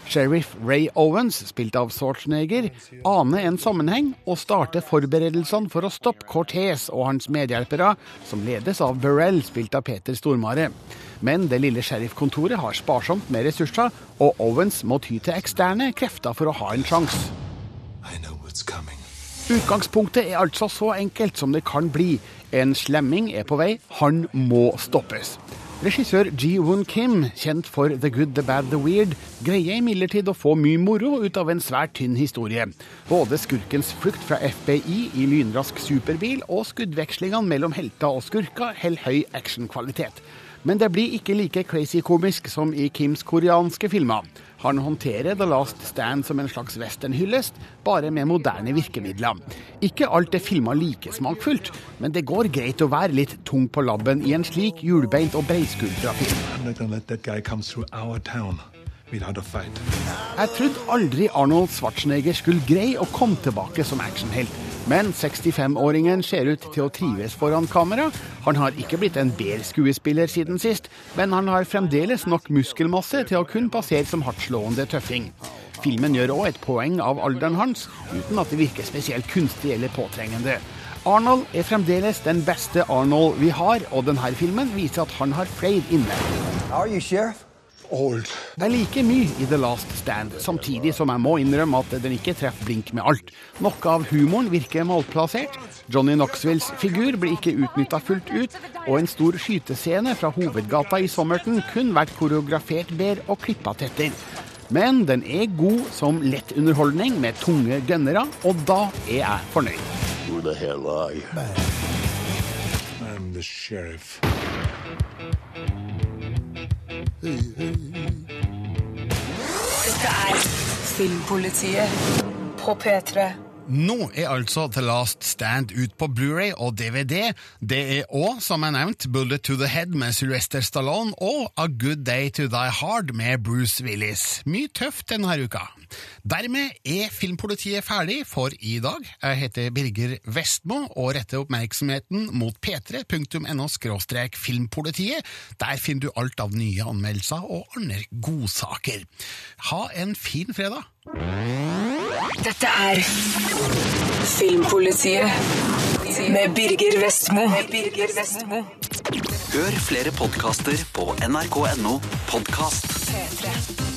Sheriff Ray Owens, spilt av Schwarzenegger, aner en sammenheng og starter forberedelsene for å stoppe Cortez og hans medhjelpere, som ledes av Burrell, spilt av Peter Stormare. Men det lille sheriffkontoret har sparsomt med ressurser, og Owens må ty til eksterne krefter for å ha en sjanse. Utgangspunktet er altså så enkelt som det kan bli. En slemming er på vei, han må stoppes. Regissør Ji-Woon Kim, kjent for The Good, The Bad, The Weird, greier imidlertid å få mye moro ut av en svært tynn historie. Både skurkens flukt fra FBI i lynrask superbil og skuddvekslingene mellom helter og skurker holder høy actionkvalitet. Men det blir ikke like crazy komisk som i Kims koreanske filmer. Han håndterer The Last Stand som en slags westernhyllest, bare med moderne virkemidler. Ikke alt er filma like smakfullt, men det går greit å være litt tung på labben i en slik hjulbeint og breiskuldra film. Jeg trodde aldri Arnold Schwarzenegger skulle greie å komme tilbake som actionhelt. Men 65-åringen ser ut til å trives foran kamera. Han har ikke blitt en bedre skuespiller siden sist, men han har fremdeles nok muskelmasse til å kunne passere som hardtslående tøffing. Filmen gjør òg et poeng av alderen hans, uten at det virker spesielt kunstig eller påtrengende. Arnold er fremdeles den beste Arnold vi har, og denne filmen viser at han har flere inne. Are you, Sheriff? Old. Det er like mye i The Last Stand, samtidig som jeg må innrømme at den ikke treffer blink med alt. Noe av humoren virker malplassert. Johnny Knoxvilles figur blir ikke utnytta fullt ut, og en stor skytescene fra hovedgata i Sommerton kun vært koreografert bedre og klippa tettere. Men den er god som lett underholdning med tunge gønnere, og da er jeg fornøyd. Who the hell are you? I'm the sheriff. Dette er Filmpolitiet på P3. Nå er altså The Last Stand ut på Blu-ray og DVD. Det er òg, som jeg nevnt, Bullet to the Head med Sylvester Stallone og A Good Day to Die Hard med Bruce Willis. Mye tøft denne uka. Dermed er Filmpolitiet ferdig for i dag. Jeg heter Birger Vestmo og retter oppmerksomheten mot p3.no filmpolitiet. Der finner du alt av nye anmeldelser og andre godsaker. Ha en fin fredag! Dette er Filmpolitiet med Birger Vestmo. Hør flere podkaster på nrk.no podkast. P3.